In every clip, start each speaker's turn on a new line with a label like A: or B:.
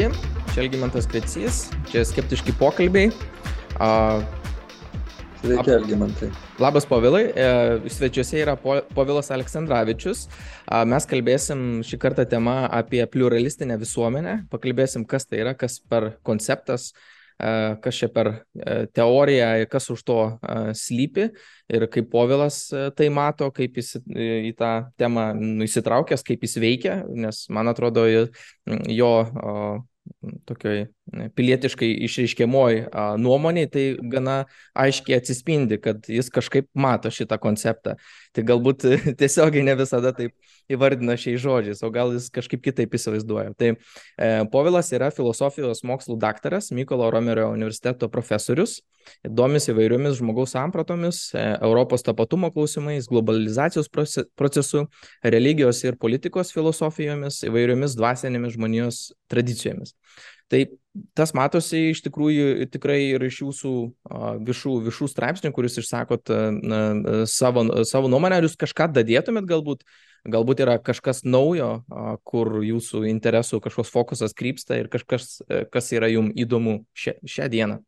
A: Sveiki, čia Elgimantas Krecys, čia skeptiški pokalbiai. A,
B: Sveiki, Elgimantai.
A: Labas, Povilai. E, svečiuose yra Povilas Aleksandраvičius. Mes kalbėsim šį kartą temą apie pluralistinę visuomenę. Pakalbėsim, kas tai yra, kas per konceptas, e, kas čia per e, teoriją, kas už to slypi ir kaip Povilas tai mato, kaip jis į tą temą nu, įsitraukęs, kaip jis veikia, nes man atrodo jo tokioj pilietiškai išreiškiamoj nuomoniai, tai gana aiškiai atsispindi, kad jis kažkaip mato šitą konceptą. Tai galbūt tiesiogiai ne visada taip įvardina šiais žodžiais, o gal jis kažkaip kitaip įsivaizduoja. Tai e, Povilas yra filosofijos mokslų daktaras, Mykolo Romerio universiteto profesorius, domisi įvairiomis žmogaus sampratomis, e, Europos tapatumo klausimais, globalizacijos procesu, religijos ir politikos filosofijomis, įvairiomis dvasinėmis žmonijos tradicijomis. Tai tas matosi iš tikrųjų tikrai ir iš jūsų viešų, viešų straipsnių, kuris išsakot na, savo, savo nuomonę, ar jūs kažką dadėtumėt galbūt, galbūt yra kažkas naujo, kur jūsų interesų kažkoks fokusas krypsta ir kažkas, kas yra jums įdomu šią, šią dieną.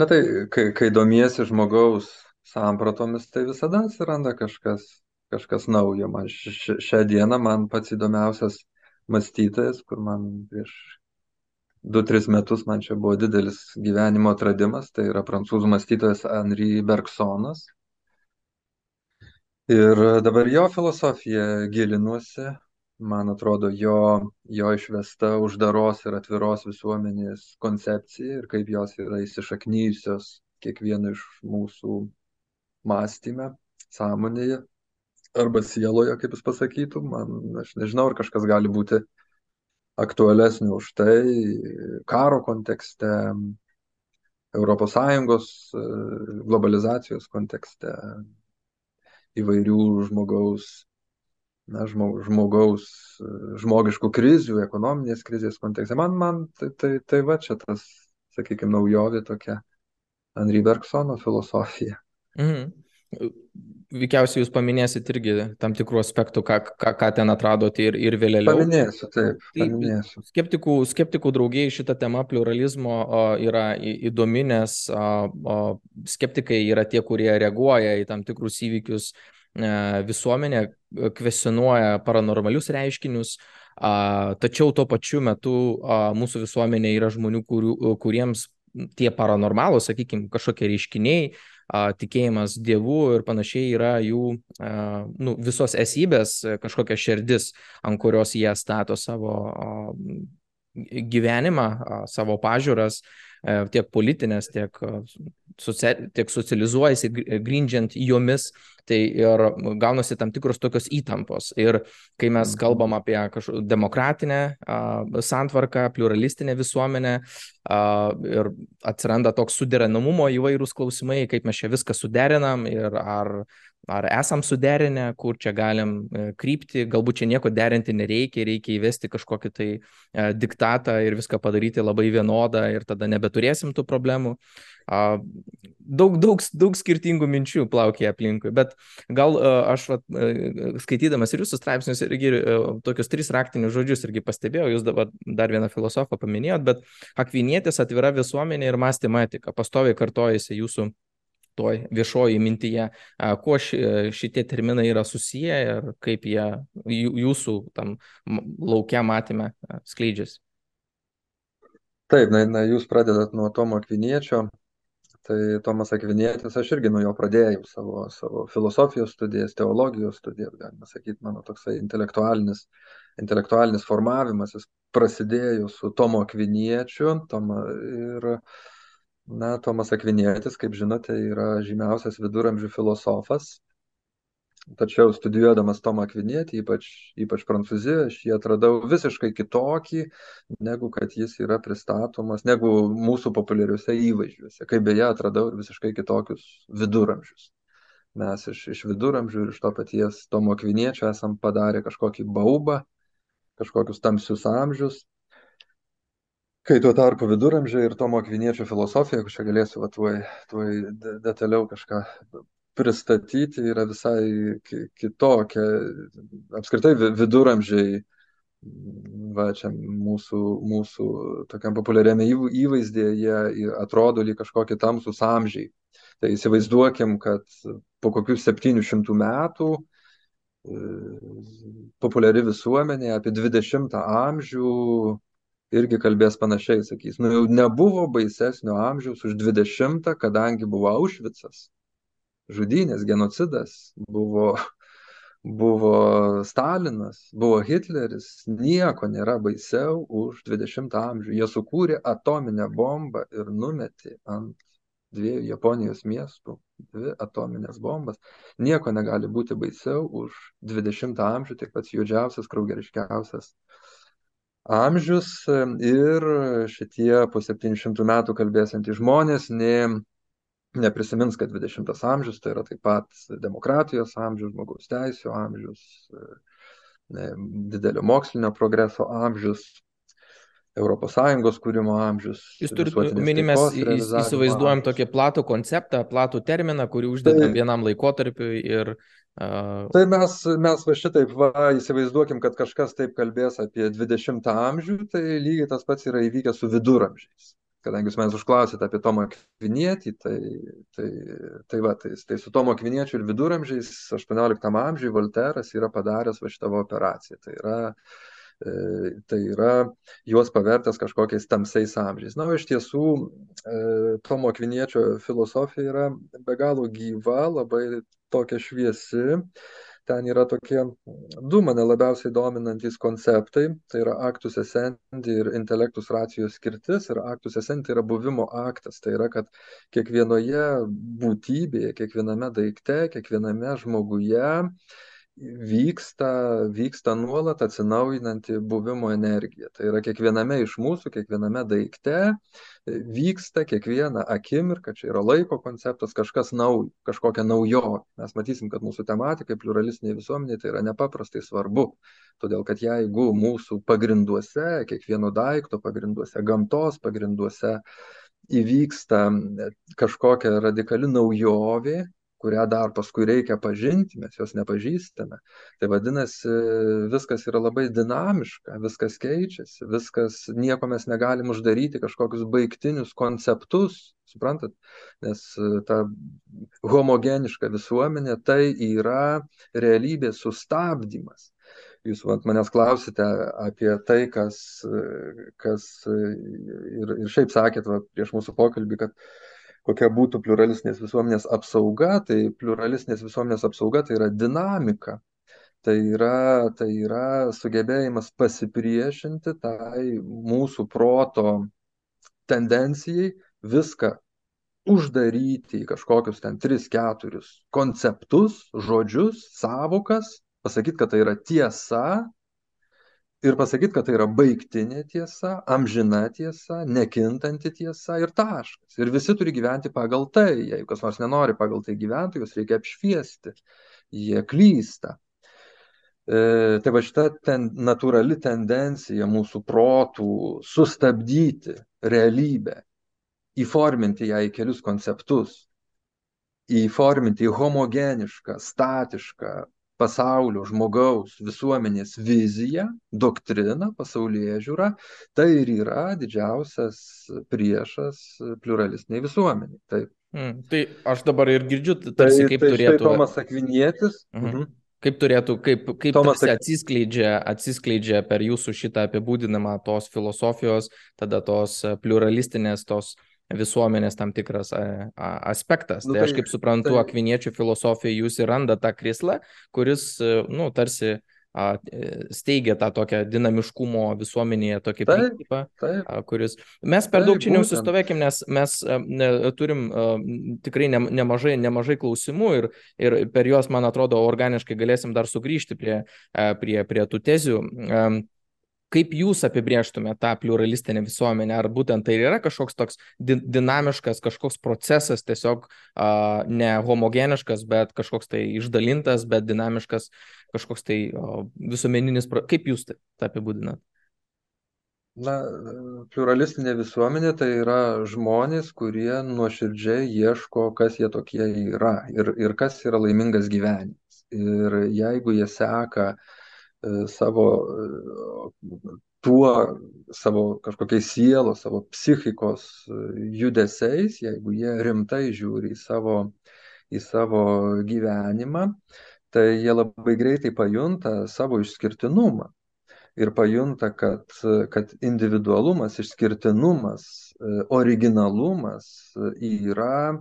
B: Na tai, kai, kai domiesi žmogaus sampratomis, tai visada atsiranda kažkas, kažkas naujo. Man šią dieną man pats įdomiausias mąstytojas, kur man prieš 2-3 metus man čia buvo didelis gyvenimo atradimas, tai yra prancūzų mąstytojas Henri Bergsonas. Ir dabar jo filosofija gilinuosi, man atrodo, jo, jo išvesta uždaros ir atviros visuomenės koncepcija ir kaip jos yra įsišaknyjusios kiekvieno iš mūsų mąstymę, sąmonėje arba sieloje, kaip jis pasakytų. Man, aš nežinau, ar kažkas gali būti aktualesnio už tai karo kontekste, ES e, globalizacijos kontekste, įvairių žmogaus, na, žmogaus, e, žmogiškų krizių, ekonominės krizės kontekste. Man, man tai, tai, tai va čia tas, sakykime, naujovė tokia Henry Bergsono filosofija.
A: Mhm veikiausiai jūs paminėsit irgi tam tikrų aspektų, ką, ką, ką ten atradote ir, ir vėliau.
B: Paminėsiu, taip, paminėsiu.
A: Tai skeptikų, skeptikų draugiai šitą temą pluralizmo o, yra įdomi, nes o, o, skeptikai yra tie, kurie reaguoja į tam tikrus įvykius e, visuomenė, kvesionuoja paranormalius reiškinius, a, tačiau tuo pačiu metu a, mūsų visuomenė yra žmonių, kurių, kuriems tie paranormalūs, sakykime, kažkokie reiškiniai, tikėjimas Dievu ir panašiai yra jų nu, visos esybės kažkokia širdis, ant kurios jie stato savo gyvenimą, savo pažiūras, tiek politinės, tiek, socia tiek socializuojasi grindžiant jomis. Tai ir gaunasi tam tikros tokios įtampos. Ir kai mes mhm. kalbam apie demokratinę a, santvarką, pluralistinę visuomenę, ir atsiranda toks suderinamumo įvairūs klausimai, kaip mes čia viską suderinam ir ar, ar esam suderinę, kur čia galim e, krypti, galbūt čia nieko derinti nereikia, reikia įvesti kažkokį tai e, diktatą ir viską padaryti labai vienodą ir tada nebeturėsim tų problemų. Daug, daug, daug skirtingų minčių plaukia aplinkui, bet gal aš vat, e, skaitydamas ir jūsų straipsnius irgi tokius tris raktinius žodžius irgi pastebėjau, jūs dabar dar vieną filosofą paminėjot, bet akvinietis atvira visuomenė ir mąstymo etika pastoviai kartojasi jūsų toj viešoji mintyje, kuo šitie terminai yra susiję ir kaip jie jūsų tam laukia matymę skleidžiasi.
B: Taip, na, na jūs pradedat nuo Tomo Akviniečio, tai Tomas Akvinietis, aš irgi nuo jo pradėjau savo, savo filosofijos studijas, teologijos studijas, galima sakyti, mano toksai intelektualinis, intelektualinis formavimas, jis prasidėjo su Tomo Akviniečiu, Toma, ir, na, Tomas Akvinietis, kaip žinote, yra žymiausias viduramžių filosofas, Tačiau studijuodamas Tomą Akvinietį, ypač, ypač Prancūzijoje, aš jį atradau visiškai kitokį, negu kad jis yra pristatomas, negu mūsų populiariuose įvaizdžiuose. Kaip beje, atradau ir visiškai kitokius viduramžius. Mes iš, iš viduramžių ir iš to paties Tomo Akviniečio esam padarę kažkokį baubą, kažkokius tamsius amžius. Kai tuo tarpu viduramžiai ir Tomo Akviniečio filosofija, čia galėsiu va, tuoj, tuoj detaliau kažką pristatyti yra visai kitokia. Apskritai viduramžiai va čia mūsų, mūsų tokiam populiariame įvaizdėje jie atrodo lyg kažkokie tamsus amžiai. Tai įsivaizduokim, kad po kokių 700 metų e, populiari visuomenė apie 20 amžių irgi kalbės panašiai, sakys, nu jau nebuvo baisesnio amžiaus už 20, kadangi buvo Aušvicas, žudynės, genocidas, buvo buvo Stalinas, buvo Hitleris, nieko nėra baisiau už 20 amžių. Jie sukūrė atominę bombą ir numetė ant dviejų Japonijos miestų dvi atominės bombas. Nieko negali būti baisiau už 20 amžių, tik pats juodžiausias, kraugeriškiausias amžius ir šitie po 700 metų kalbėsiantys žmonės, ne neprisimins, kad 20 amžius tai yra taip pat demokratijos amžius, žmogaus teisų amžius, e, didelio mokslinio progreso amžius, ES kūrimo amžius.
A: Jūs turite omeny, mes įsivaizduojam amžius. tokį platų konceptą, platų terminą, kurį uždedam tai, vienam laikotarpiui ir.
B: Tai mes, mes va šitaip va, įsivaizduokim, kad kažkas taip kalbės apie 20 amžių, tai lygiai tas pats yra įvykę su viduramžiais kadangi jūs manęs užklausėte apie Tomą Kvinietį, tai, tai, tai, va, tai, tai su Tomo Kviniečiu ir viduramžiais 18 amžiui Volteras yra padaręs va šitą operaciją. Tai yra, e, tai yra juos pavertęs kažkokiais tamsiais amžiais. Na, iš tiesų, e, Tomo Kviniečio filosofija yra be galo gyva, labai tokia šviesi. Ten yra tokie du mane labiausiai dominantys konceptai. Tai yra aktus esendi ir intelektus racijos skirtis. Ir aktus esendi yra buvimo aktas. Tai yra kad kiekvienoje būtybėje kiekviename daikte kiekviename žmoguje vyksta vyksta nuolat atsinaujinanti buvimo energija. Tai yra kiekviename iš mūsų kiekviename daikte vyksta kiekvieną akimirką čia yra laiko konceptas kažkas naujo kažkokia naujovė. Mes matysim kad mūsų tematikai pliuralistinei visuomenei tai yra nepaprastai svarbu. Todėl kad jeigu mūsų pagrinduose kiekvieno daikto pagrinduose gamtos pagrinduose įvyksta kažkokia radikali naujovė kurią dar paskui reikia pažinti, mes jos nepažįstame. Tai vadinasi, viskas yra labai dinamiška, viskas keičiasi, viskas, nieko mes negalim uždaryti kažkokius baigtinius konceptus, suprantat, nes e, ta homogeniška visuomenė tai yra realybės sustabdymas. Jūs manęs klausite apie tai, kas, e, kas e, ir, ir šiaip sakėt vat, prieš mūsų pokalbį, kad kokia būtų pluralistinės visuomenės apsauga, tai pluralistinės visuomenės apsauga tai yra dinamika. Tai yra, tai yra sugebėjimas pasipriešinti tai mūsų proto tendencijai viską uždaryti į kažkokius ten 3-4 konceptus, žodžius, savokas, pasakyti, kad tai yra tiesa ir pasakyt kad tai yra baigtinė tiesa amžina tiesa nekintanti tiesa ir taškas. Ir visi turi gyventi pagal tai. Jeigu kas nors nenori pagal tai gyventi juos reikia apšviesti. Jie klysta. E, tai va šita ten natūrali tendencija mūsų protų sustabdyti realybę įforminti ją į kelius konceptus įforminti į homogenišką statišką pasaulio žmogaus visuomenės viziją doktriną pasaulėžiūrą tai ir yra didžiausias priešas pliuralistiniai visuomeniai taip
A: mm, tai aš dabar ir girdžiu tarsi tai, kaip tai turėtų
B: Tomas Akvinietis mhm.
A: Mhm. Kaip turėtų, kaip, kaip Tomas atsiskleidžia, atsiskleidžia per jūsų šitą apibūdinimą tos filosofijos, tada tos pluralistinės, tos uh, visuomenės tam tikras aspektas. Nu, tai, tai aš kaip suprantu, tai... akviniečių filosofijoje jūs ir randa tą krislą, kuris, nu, tarsi steigia tą tokią dinamiškumo visuomenėje tokį taip, principą, taip, kuris mes per taip, daug čia neusistovėkim, nes mes ne, turim tikrai ne, nemažai, nemažai klausimų ir, ir per juos, man atrodo, organiškai galėsim dar sugrįžti prie, prie, prie tų tezių. Kaip jūs apibrieštumėte tą pluralistinę visuomenę? Ar būtent tai yra kažkoks toks di dinamiškas, kažkoks procesas, tiesiog uh, ne homogeniškas, bet kažkoks tai išdalintas, bet dinamiškas, kažkoks tai uh, visuomeninis, kaip jūs tai, apibūdinat?
B: Na, pluralistinė visuomenė tai yra žmonės, kurie nuoširdžiai ieško, kas jie tokie yra ir, ir kas yra laimingas gyvenimas. Ir jeigu jie seka uh, savo tuo, savo kažkokiais sielos, savo psichikos judesiais, jeigu jie rimtai žiūri į savo, į savo gyvenimą, tai jie labai greitai pajunta savo išskirtinumą. Ir pajunta, kad, kad individualumas, išskirtinumas, originalumas yra,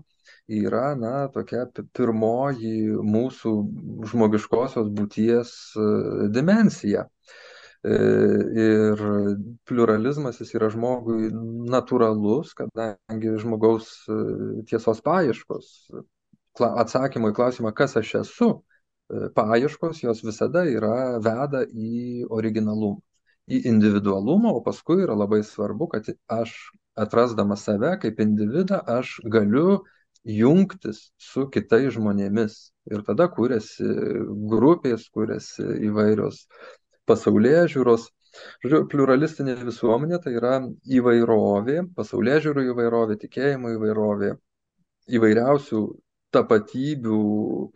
B: yra na, tokia pirmoji mūsų žmogiškosios būties dimensija. Ir pluralizmas jis yra žmogui natūralus, kadangi žmogaus tiesos paieškos, atsakymo į klausimą, kas aš esu, paieškos jos visada yra veda į originalumą, į individualumą, o paskui yra labai svarbu, kad aš atrasdamas save kaip individą, aš galiu jungtis su kitais žmonėmis. Ir tada kūrėsi grupės, kūrėsi įvairios pasaulyje žiūros. Žodžiu, pluralistinė visuomenė tai yra įvairovė, pasaulyje žiūrų įvairovė, tikėjimo įvairovė, įvairiausių tapatybių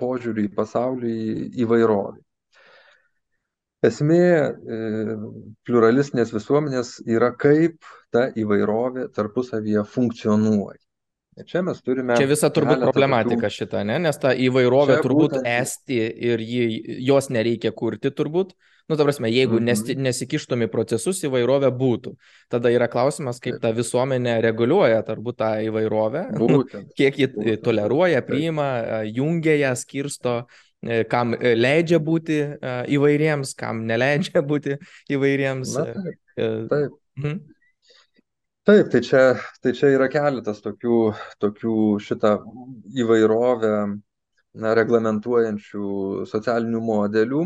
B: požiūrį į pasaulį įvairovė. Esmė e, pluralistinės visuomenės yra kaip ta įvairovė tarpusavyje funkcionuoja. Čia mes turime.
A: Čia visa turbūt problematika tokių... šita, ne? nes ta įvairovė čia turbūt būtent... esti ir jį, jos nereikia kurti turbūt. Nu, ta prasme, jeigu mm -hmm. nesikištum į procesus, įvairovė būtų. Tada yra klausimas, kaip ta visuomenė reguliuoja turbūt tą įvairovę, būtent, kiek ji būtent, toleruoja, priima, jungia ją, skirsto, e, kam e, leidžia būti e, įvairiems, kam neleidžia būti įvairiems.
B: Na, taip. taip. Mhm. Taip, tai čia, tai čia yra keletas tokių, tokių šitą įvairovę na, reglamentuojančių socialinių modelių,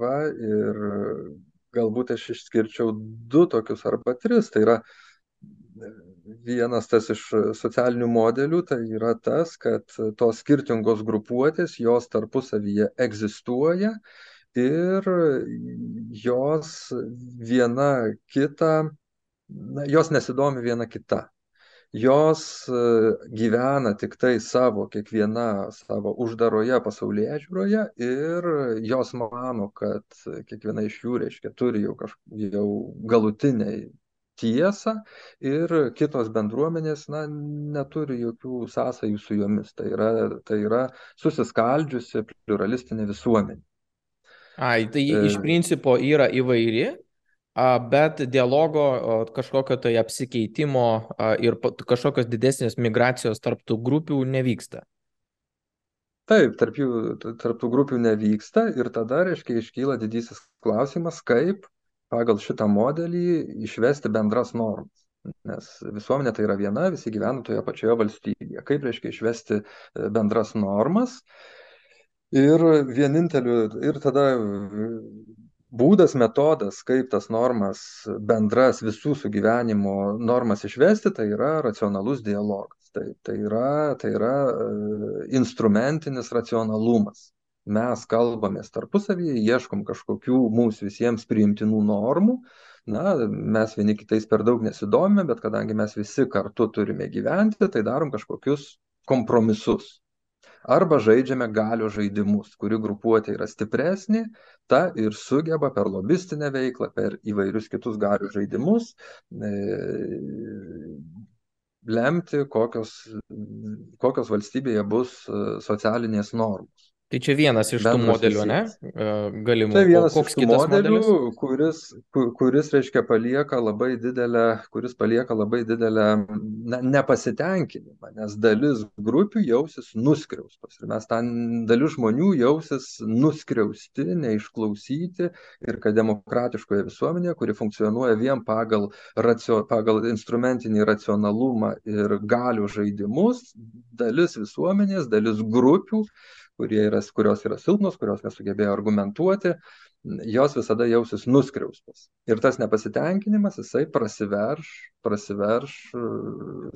B: Va, ir galbūt aš išskirčiau du tokius arba tris. Tai yra vienas tas iš socialinių modelių, tai yra tas, kad tos skirtingos grupuotės, jos tarpusavyje egzistuoja ir jos viena kita, na, jos nesidomi viena kita jos e, gyvena tiktai savo, kiekviena savo uždaroje pasaulyje žiūroje ir jos mano, kad kiekviena iš jų, reiškia, turi jau, kaž, jau galutiniai tiesą ir kitos bendruomenės na, neturi jokių sąsajų su jomis. Tai yra, tai yra susiskaldžiusi pluralistinė visuomenė.
A: Ai, tai iš e, principo yra įvairi, bet dialogo kažkokio tai apsikeitimo ir kažkokios didesnės migracijos tarptų grupių nevyksta.
B: Taip, tarp, jų, tarp tų grupių nevyksta ir tada, reiškia, iškyla didysis klausimas, kaip pagal šitą modelį išvesti bendras normas. Nes visuomenė tai yra viena, visi gyvena toje pačioje valstybėje. Kaip reiškia išvesti e, bendras normas. Ir vieninteliu, ir tada būdas metodas kaip tas normas bendras visų sugyvenimo normas išvesti tai yra racionalus dialogas. Tai tai yra tai yra e, instrumentinis racionalumas. Mes kalbamės tarpusavyje ieškom kažkokių mums visiems priimtinų normų. Na mes vieni kitais per daug nesidomime bet kadangi mes visi kartu turime gyventi tai darom kažkokius kompromisus arba žaidžiame galios žaidimus kuri grupuotė yra stipresnė ta ir sugeba per lobistinę veiklą per įvairius kitus galių žaidimus e, lemti kokios kokios valstybėje bus e, socialinės normos
A: Tai čia vienas iš tų modelių, ne? E, galimų.
B: Tai vienas iš tų modelių, modelis? kuris, kuris, reiškia, palieka labai didelę, kuris palieka labai didelę na, nepasitenkinimą, nes dalis grupių jausis nuskriaustos. Ir mes ten, dalis žmonių jausis nuskriausti, neišklausyti ir kad demokratiškoje visuomenėje, kuri funkcionuoja vien pagal, racio, pagal instrumentinį racionalumą ir galių žaidimus, dalis visuomenės, dalis grupių, kurie yra, kurios yra silpnos, kurios nesugebėjo argumentuoti, jos visada jausis nuskriaustos. Ir tas nepasitenkinimas, jisai prasiverš, prasiverš e,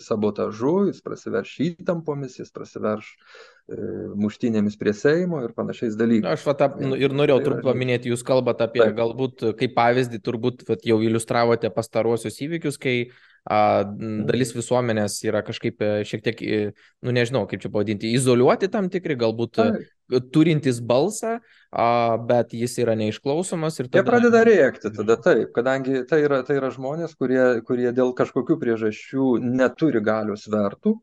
B: sabotažu, jis prasiverš įtampomis, jis prasiverš e, muštynėmis prie Seimo ir panašiais dalykais.
A: Aš va, tą, nu, ir norėjau tai turbūt paminėti, jūs kalbate apie Taip. galbūt kaip pavyzdį, turbūt vat, jau iliustravote pastaruosius įvykius, kai dalis visuomenės yra kažkaip e, šiek tiek, nu nežinau, kaip čia pavadinti, izoliuoti tam tikri, galbūt Taip turintis balsą, bet jis yra neišklausomas ir
B: tada... Jie pradeda rėkti tada taip, kadangi tai yra, tai yra žmonės, kurie, kurie dėl kažkokių priežasčių neturi galios vertų.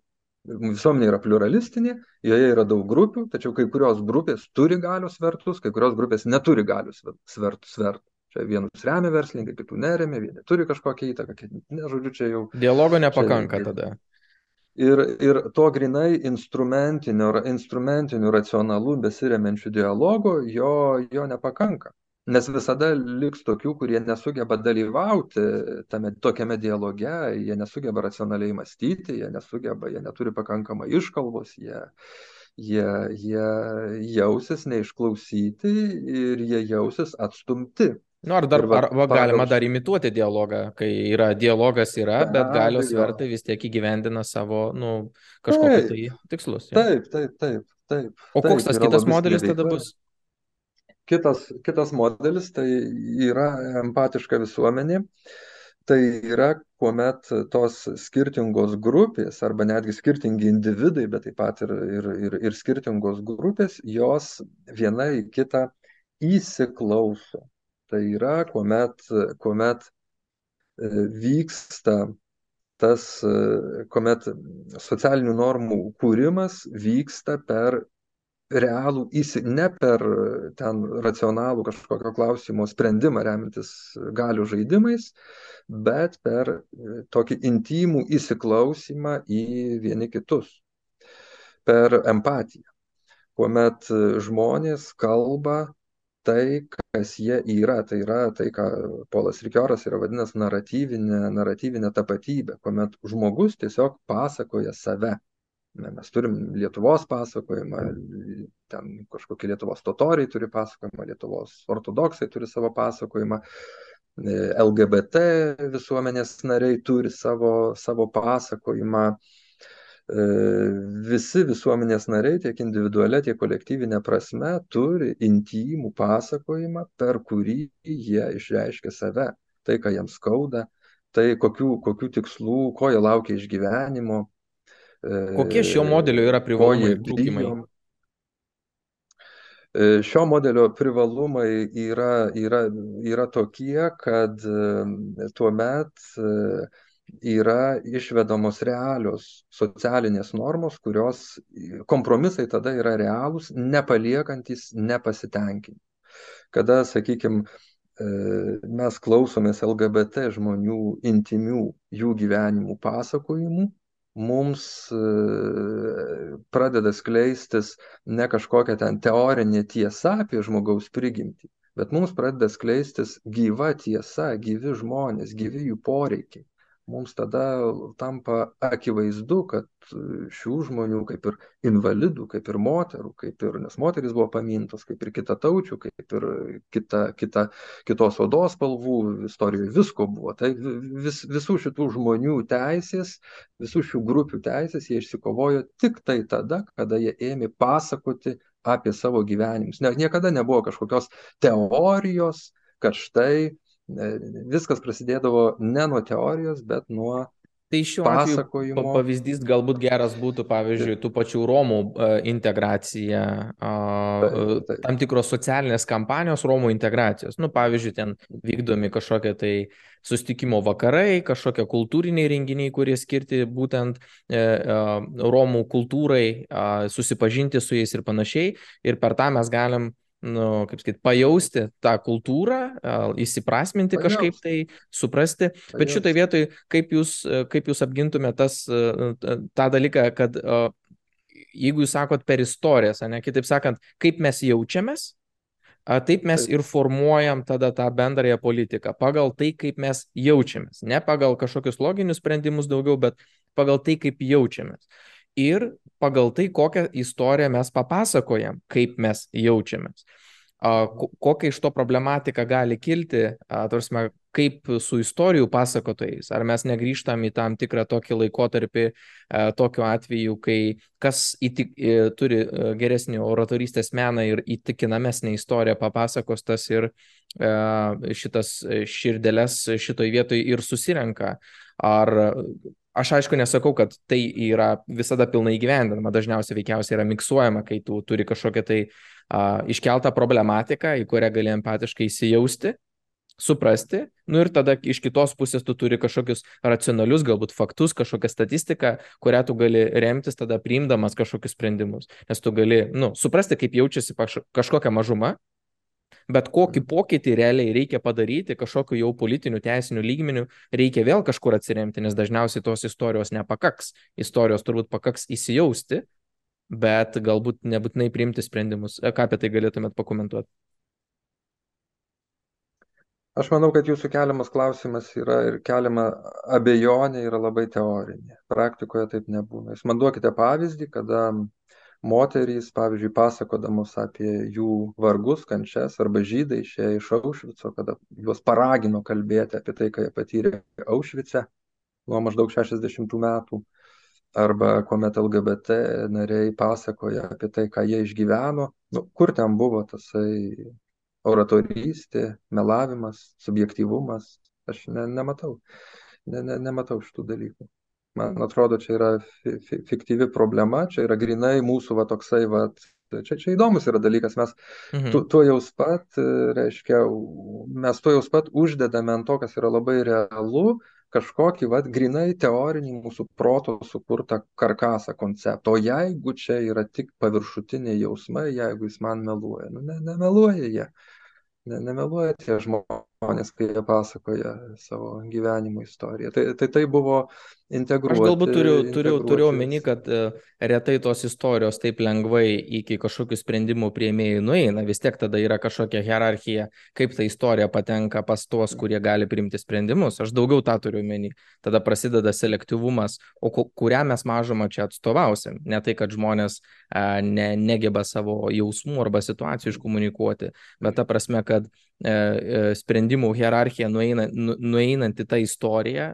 B: Visuomenė yra pluralistinė, joje yra daug grupių, tačiau kai kurios grupės turi galios vertus, kai kurios grupės neturi galios svertų. svertų. Čia vienus remia verslininkai, kitų neremia, vieni turi kažkokią įtaką, kiti, ne, žodžiu, čia jau.
A: Dialogo nepakanka čia, tada.
B: Ir, ir to grinai instrumentiniu, instrumentiniu racionalu besiremiančių dialogo jo, jo nepakanka. Nes visada liks tokių, kurie nesugeba dalyvauti tame tokiame dialoge, jie nesugeba racionaliai mąstyti, jie nesugeba, jie neturi pakankamai iškalbos, jie, jie, jie jausis neišklausyti ir jie jausis atstumti.
A: Nu, ar dar va, ar, va, galima dar imituoti dialogą, kai yra dialogas yra, be bet galios vertai vis tiek įgyvendina savo, nu, kažkokius tai tikslus.
B: Ja. Taip, taip, taip, taip.
A: O koks tas kitas modelis tada bus?
B: Kitas, kitas modelis tai yra empatiška visuomenė. Tai yra, kuomet tos skirtingos grupės arba netgi skirtingi individai, bet taip pat ir, ir, ir, ir skirtingos grupės, jos viena į kitą įsiklauso Tai yra, kuomet, kuomet e, vyksta tas, e, kuomet socialinių normų kūrimas vyksta per realų įsi, ne per ten racionalų kažkokio klausimo sprendimą remintis galių žaidimais, bet per e, tokį intimų įsiklausimą į vieni kitus, per empatiją, kuomet žmonės kalba tai, kas jie yra. Tai yra tai, ką Polas Rikioras yra vadinęs naratyvinė, naratyvinė tapatybė, kuomet žmogus tiesiog pasakoja save. Mes turim Lietuvos pasakojimą, ten kažkokie Lietuvos totoriai turi pasakojimą, Lietuvos ortodoksai turi savo pasakojimą, LGBT visuomenės nariai turi savo, savo pasakojimą, E, visi visuomenės nariai tiek individualia, tiek kolektyvinė prasme turi intymų pasakojimą, per kurį jie išreiškia save, tai, ką jiems skauda, tai kokių, kokių tikslų, ko jie laukia iš gyvenimo.
A: E, Kokie šio modelio yra privalumai trūkumai?
B: E, šio modelio privalumai yra, yra, yra tokie, kad tuo met yra išvedamos realios socialinės normos, kurios kompromisai tada yra realūs, nepaliekantis nepasitenkinimą. Kada, sakykime, mes klausomės LGBT žmonių intimių jų gyvenimų pasakojimų, mums e, pradeda skleistis ne kažkokia ten teorinė tiesa apie žmogaus prigimtį, bet mums pradeda skleistis gyva tiesa, gyvi žmonės, gyvi jų poreikiai mums tada tampa akivaizdu, kad šių žmonių, kaip ir invalidų, kaip ir moterų, kaip ir, nes moteris buvo pamintos, kaip ir kita taučių, kaip ir kita, kita, kitos odos spalvų, istorijoje visko buvo. Tai vis, visų šitų žmonių teisės, visų šių grupių teisės jie išsikovojo tik tai tada, kada jie ėmė pasakoti apie savo gyvenimus. Ne, niekada nebuvo kažkokios teorijos, kad štai viskas prasidėdavo ne nuo teorijos, bet nuo
A: Tai šiuo atveju pavyzdys galbūt geras būtų, pavyzdžiui, tų pačių Romų e, integracija, taip. tam tikros socialinės kampanijos Romų integracijos. Nu, pavyzdžiui, ten vykdomi kažkokie tai sustikimo vakarai, kažkokie kultūriniai renginiai, kurie skirti būtent e, e, Romų kultūrai, susipažinti su jais ir panašiai. Ir per tą mes galim nu, kaip sakyt, pajausti tą kultūrą, įsiprasminti Pajausti. kažkaip tai, suprasti. Pajausti. Bet šitoje vietoje, kaip jūs, kaip jūs apgintumėte tas, tą dalyką, kad jeigu jūs sakot per istorijas, ne, kitaip sakant, kaip mes jaučiamės, Taip mes ir formuojam tada tą bendrąją politiką pagal tai, kaip mes jaučiamės. Ne pagal kažkokius loginius sprendimus daugiau, bet pagal tai, kaip jaučiamės ir pagal tai, kokią istoriją mes papasakojam, kaip mes jaučiamės. Kokia iš to problematika gali kilti, tarsi, kaip su istorijų pasakotojais, ar mes negrįžtam į tam tikrą tokį laikotarpį, tokiu atveju, kai kas įtik, turi geresnį oratorystės meną ir įtikinamesnį istoriją papasakos, tas ir šitas širdelės šitoj vietoj ir susirenka. Ar aš aišku nesakau, kad tai yra visada pilnai gyvendinama, dažniausiai veikiausiai yra miksuojama, kai tu turi kažkokią tai a, iškeltą problematiką, į kurią gali empatiškai įsijausti, suprasti, nu ir tada iš kitos pusės tu turi kažkokius racionalius, galbūt faktus, kažkokią statistiką, kurią tu gali remtis tada priimdamas kažkokius sprendimus. Nes tu gali, nu, suprasti, kaip jaučiasi kažkokia mažuma, Bet kokį pokytį realiai reikia padaryti, kažkokiu jau politiniu, teisiniu lygmeniu, reikia vėl kažkur atsiremti, nes dažniausiai tos istorijos nepakaks. Istorijos turbūt pakaks įsijausti, bet galbūt nebūtinai priimti sprendimus. E, ką apie tai galėtumėt pakomentuoti?
B: Aš manau, kad jūsų keliamas klausimas yra ir keliama abejonė yra labai teorinė. Praktikoje taip nebūna. Jūs man duokite pavyzdį, kada moterys, pavyzdžiui, pasakodamos apie jų vargus, kančias, arba žydai išėję iš Aušvico, kada juos paragino kalbėti apie tai, ką jie patyrė Aušvice nuo maždaug 60 metų, arba kuomet LGBT nariai pasakoja apie tai, ką jie išgyveno, nu, kur ten buvo tasai oratorystė, melavimas, subjektyvumas, aš ne, nematau, ne, ne, nematau šitų dalykų. Man atrodo, čia yra fi fiktyvi problema, čia yra grinai mūsų va toksai, va, čia, čia įdomus yra dalykas, mes mhm. tu, tuo jau pat, reiškia, mes tuo jau pat uždedame ant to, kas yra labai realu, kažkokį, va, grinai teorinį mūsų proto sukurtą karkasą konceptą. O jeigu čia yra tik paviršutiniai jausmai, jeigu jis man meluoja, nu, ne, nemeluoja jie ne, nemeluoja tie žmonės, kai jie pasakoja savo gyvenimo istoriją. Tai tai, tai buvo integruoti.
A: Aš galbūt turiu, turiu, turiu omeny, kad uh, retai tos istorijos taip lengvai iki kažkokių sprendimų prieimėjų nueina. Vis tiek tada yra kažkokia hierarchija, kaip ta istorija patenka pas tuos, kurie gali priimti sprendimus. Aš daugiau tą turiu omeny. Tada prasideda selektyvumas, o kurią mes mažumą čia atstovausim. Ne tai, kad žmonės uh, ne, negeba savo jausmų arba situacijų iškomunikuoti, bet ta prasme, kad kad e, e, sprendimų hierarchija nueina, nu, nueinant į tą istoriją,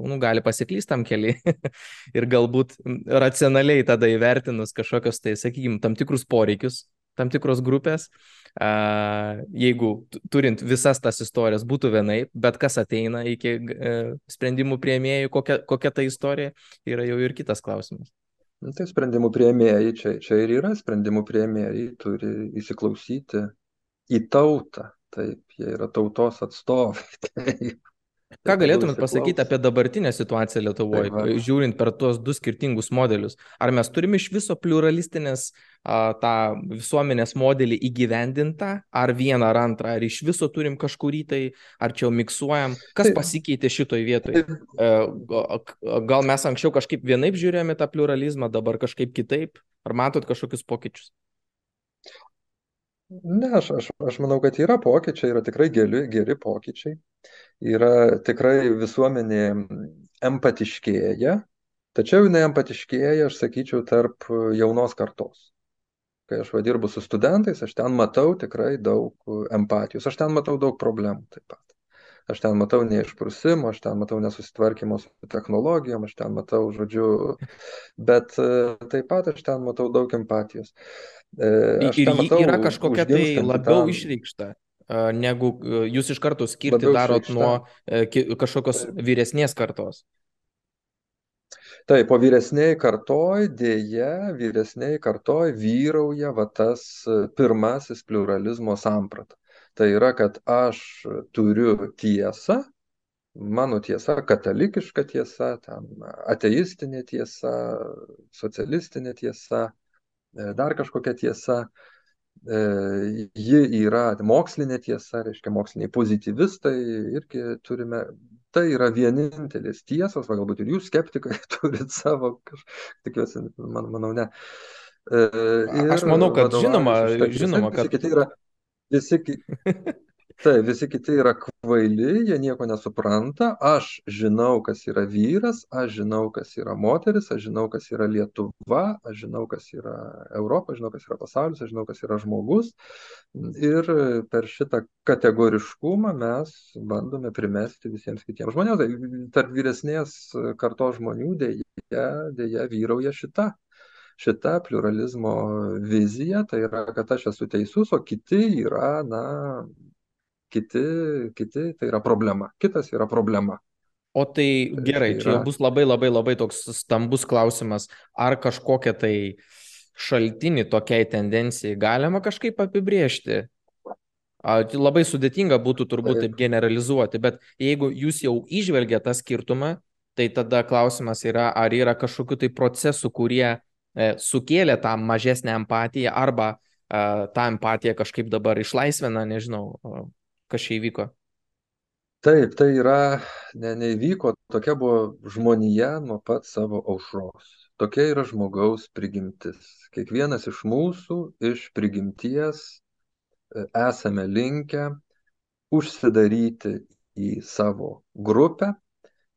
A: nu, gali pasiklysti tam keli ir galbūt racionaliai tada įvertinus kažkokios, tai sakykime, tam tikrus poreikius, tam tikros grupės, jeigu turint visas tas istorijas būtų vienai, bet kas ateina iki e, sprendimų prieimėjų, kokia, kokia ta istorija, yra jau ir kitas klausimas.
B: Nu, tai sprendimų prieimėjai, čia, čia ir yra sprendimų prieimėjai, turi įsiklausyti į tautą. Taip, jie yra tautos atstovai. Taip.
A: Ką galėtumėt pasakyti apie dabartinę situaciją Lietuvoje, tai žiūrint per tuos du skirtingus modelius? Ar mes turime iš viso pluralistinės a, tą visuomenės modelį įgyvendintą, ar vieną ar antrą, ar iš viso turim kažkurį tai, ar čia jau miksuojam? Kas pasikeitė šitoj vietoje? Gal mes anksčiau kažkaip vienaip žiūrėjome tą pluralizmą, dabar kažkaip kitaip? Ar matot kažkokius pokyčius?
B: Ne, aš, aš, aš manau, kad yra pokyčiai, yra tikrai geri, geri pokyčiai. Yra tikrai visuomenė empatiškėja, tačiau jinai empatiškėja, aš sakyčiau, tarp jaunos kartos. Kai aš va dirbu su studentais, aš ten matau tikrai daug empatijos, aš ten matau daug problemų taip pat. Aš ten matau neišprusimo, aš ten matau nesusitvarkymo su technologijom, aš ten matau, žodžiu, bet taip pat aš ten matau daug empatijos.
A: E, aš ir matau, yra kažkokia tai labiau tam. išreikšta negu e, jūs iš karto skirti labiau darot išreikšta. nuo e, kažkokios vyresnės kartos.
B: Taip, o vyresniai kartoj dėja, vyresniai kartoj vyrauja va tas pirmasis pluralizmo samprata. Tai yra, kad aš turiu tiesą, mano tiesa, katalikiška tiesa, ten, ateistinė tiesa, socialistinė tiesa, E, dar kažkokia tiesa, e, ji yra mokslinė tiesa, reiškia moksliniai pozityvistai irgi turime, tai yra vienintelis tiesas, va galbūt ir jūs skeptikai turit savo, tikiuosi, man, manau, ne.
A: Ir Aš manau, kad žinoma, žinoma, kad...
B: Kiti yra, visi, Taip, visi kiti yra kvaili, jie nieko nesupranta. Aš žinau, kas yra vyras, aš žinau, kas yra moteris, aš žinau, kas yra Lietuva, aš žinau, kas yra Europa, aš žinau, kas yra pasaulis, aš žinau, kas yra žmogus. Ir per šitą kategoriškumą mes bandome primesti visiems kitiems žmonėms. Tai tarp vyresnės kartos žmonių dėja, dėja vyrauja šita šita pluralizmo vizija, tai yra, kad aš esu teisus, o kiti yra, na, kiti, kiti tai yra problema. Kitas yra problema.
A: O tai
B: Tai
A: gerai,
B: čia
A: čia jau
B: yra
A: bus labai labai labai toks stambus klausimas, ar kažkokią tai šaltinį tokiai tendencijai galima kažkaip apibriežti? Tai Labai sudėtinga būtų turbūt taip generalizuoti, bet jeigu jūs jau išvelgia tą skirtumą, tai tada klausimas yra, ar yra kažkokiu tai procesų, kurie sukėlė tą mažesnę empatiją arba e, tą empatiją kažkaip dabar išlaisvina, nežinau, kas čia įvyko.
B: taip tai yra ne neįvyko tokia buvo žmonija nuo pat savo aušros tokia yra žmogaus prigimtis kiekvienas iš mūsų iš prigimties e, esame linkę užsidaryti į savo grupę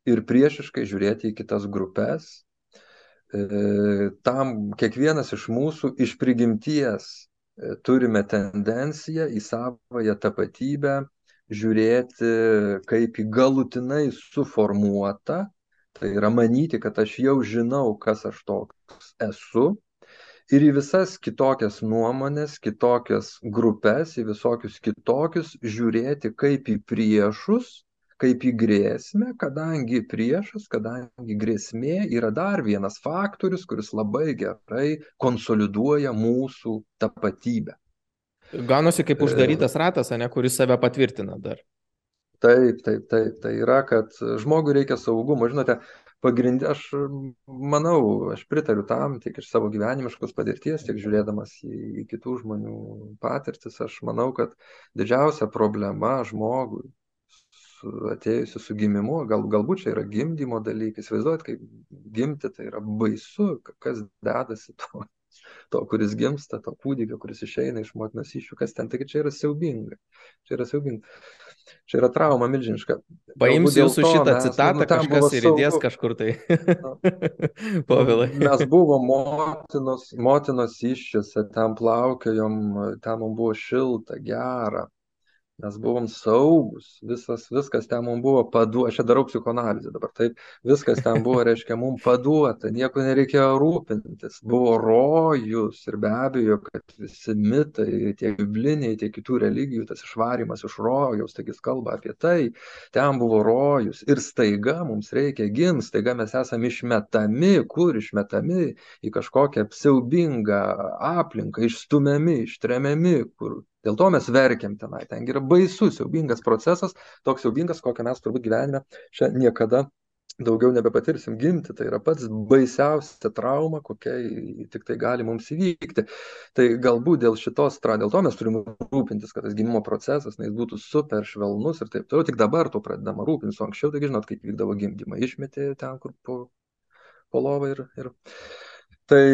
B: ir priešiškai žiūrėti į kitas grupes. E, Tam kiekvienas iš mūsų iš prigimties e, turime tendenciją į savąją tapatybę žiūrėti kaip į galutinai suformuotą, tai yra manyti, kad aš jau žinau, kas aš toks esu, ir į visas kitokias nuomones, kitokias grupes, į visokius kitokius žiūrėti kaip į priešus, kaip į grėsmę, kadangi priešas, kadangi grėsmė yra dar vienas faktorius, kuris labai gerai konsoliduoja mūsų tapatybę.
A: Ganosi kaip
B: E,
A: uždarytas ratas, ne, kuris save patvirtina dar.
B: Taip, taip, taip, tai yra, kad žmogui reikia saugumo. Žinote, pagrindė, aš manau, aš pritariu tam tiek iš savo gyvenimiškos patirties, tiek žiūrėdamas į, į kitų žmonių patirtis, aš manau, kad didžiausia problema žmogui atėjusi su gimimu, gal, galbūt čia yra gimdymo dalykai, įsivaizduojat, kaip gimti tai yra baisu, kas dedasi to, to, kuris gimsta, to kūdikio, kuris išeina iš motinos iššių, kas ten, taigi čia yra siaubinga. Čia yra siaubinga. Čia yra trauma milžiniška. Dėl
A: jūsų
B: to
A: šitą
B: mes, nu,
A: citatą,
B: nu,
A: kažkas ir įdės kažkur tai. Povilai.
B: Mes buvom motinos, motinos iššiose, ten plaukiojom, ten mums buvo šilta, gera. Mes buvom saugus, visas, viskas ten mums buvo paduota, aš čia darau psichoanalizę dabar, taip, viskas ten buvo, reiškia, mums paduota, nieko nereikėjo rūpintis, buvo rojus ir be abejo, kad visi mitai, tiek bibliniai, tiek kitų religijų, tas išvarimas iš rojaus, taigi jis kalba apie tai, ten buvo rojus ir staiga mums reikia gimti, staiga mes esame išmetami, kur išmetami į kažkokią siaubingą aplinką, išstumiami, ištremiami, kur Dėl to mes verkiam tenai. Ten yra baisus, siaubingas procesas, toks siaubingas, kokio mes turbūt gyvenime čia niekada daugiau nebepatirsim gimti. Tai yra pats baisiausia trauma, kokia tik tai gali mums įvykti. Tai galbūt dėl šitos, dėl to mes turime rūpintis, kad tas gimimo procesas, na, būtų super švelnus ir taip toliau. Tik dabar to pradedama rūpintis. O anksčiau, taigi žinot, kaip vykdavo gimdymą. Išmetė ten, kur po, po lovą ir, ir Tai,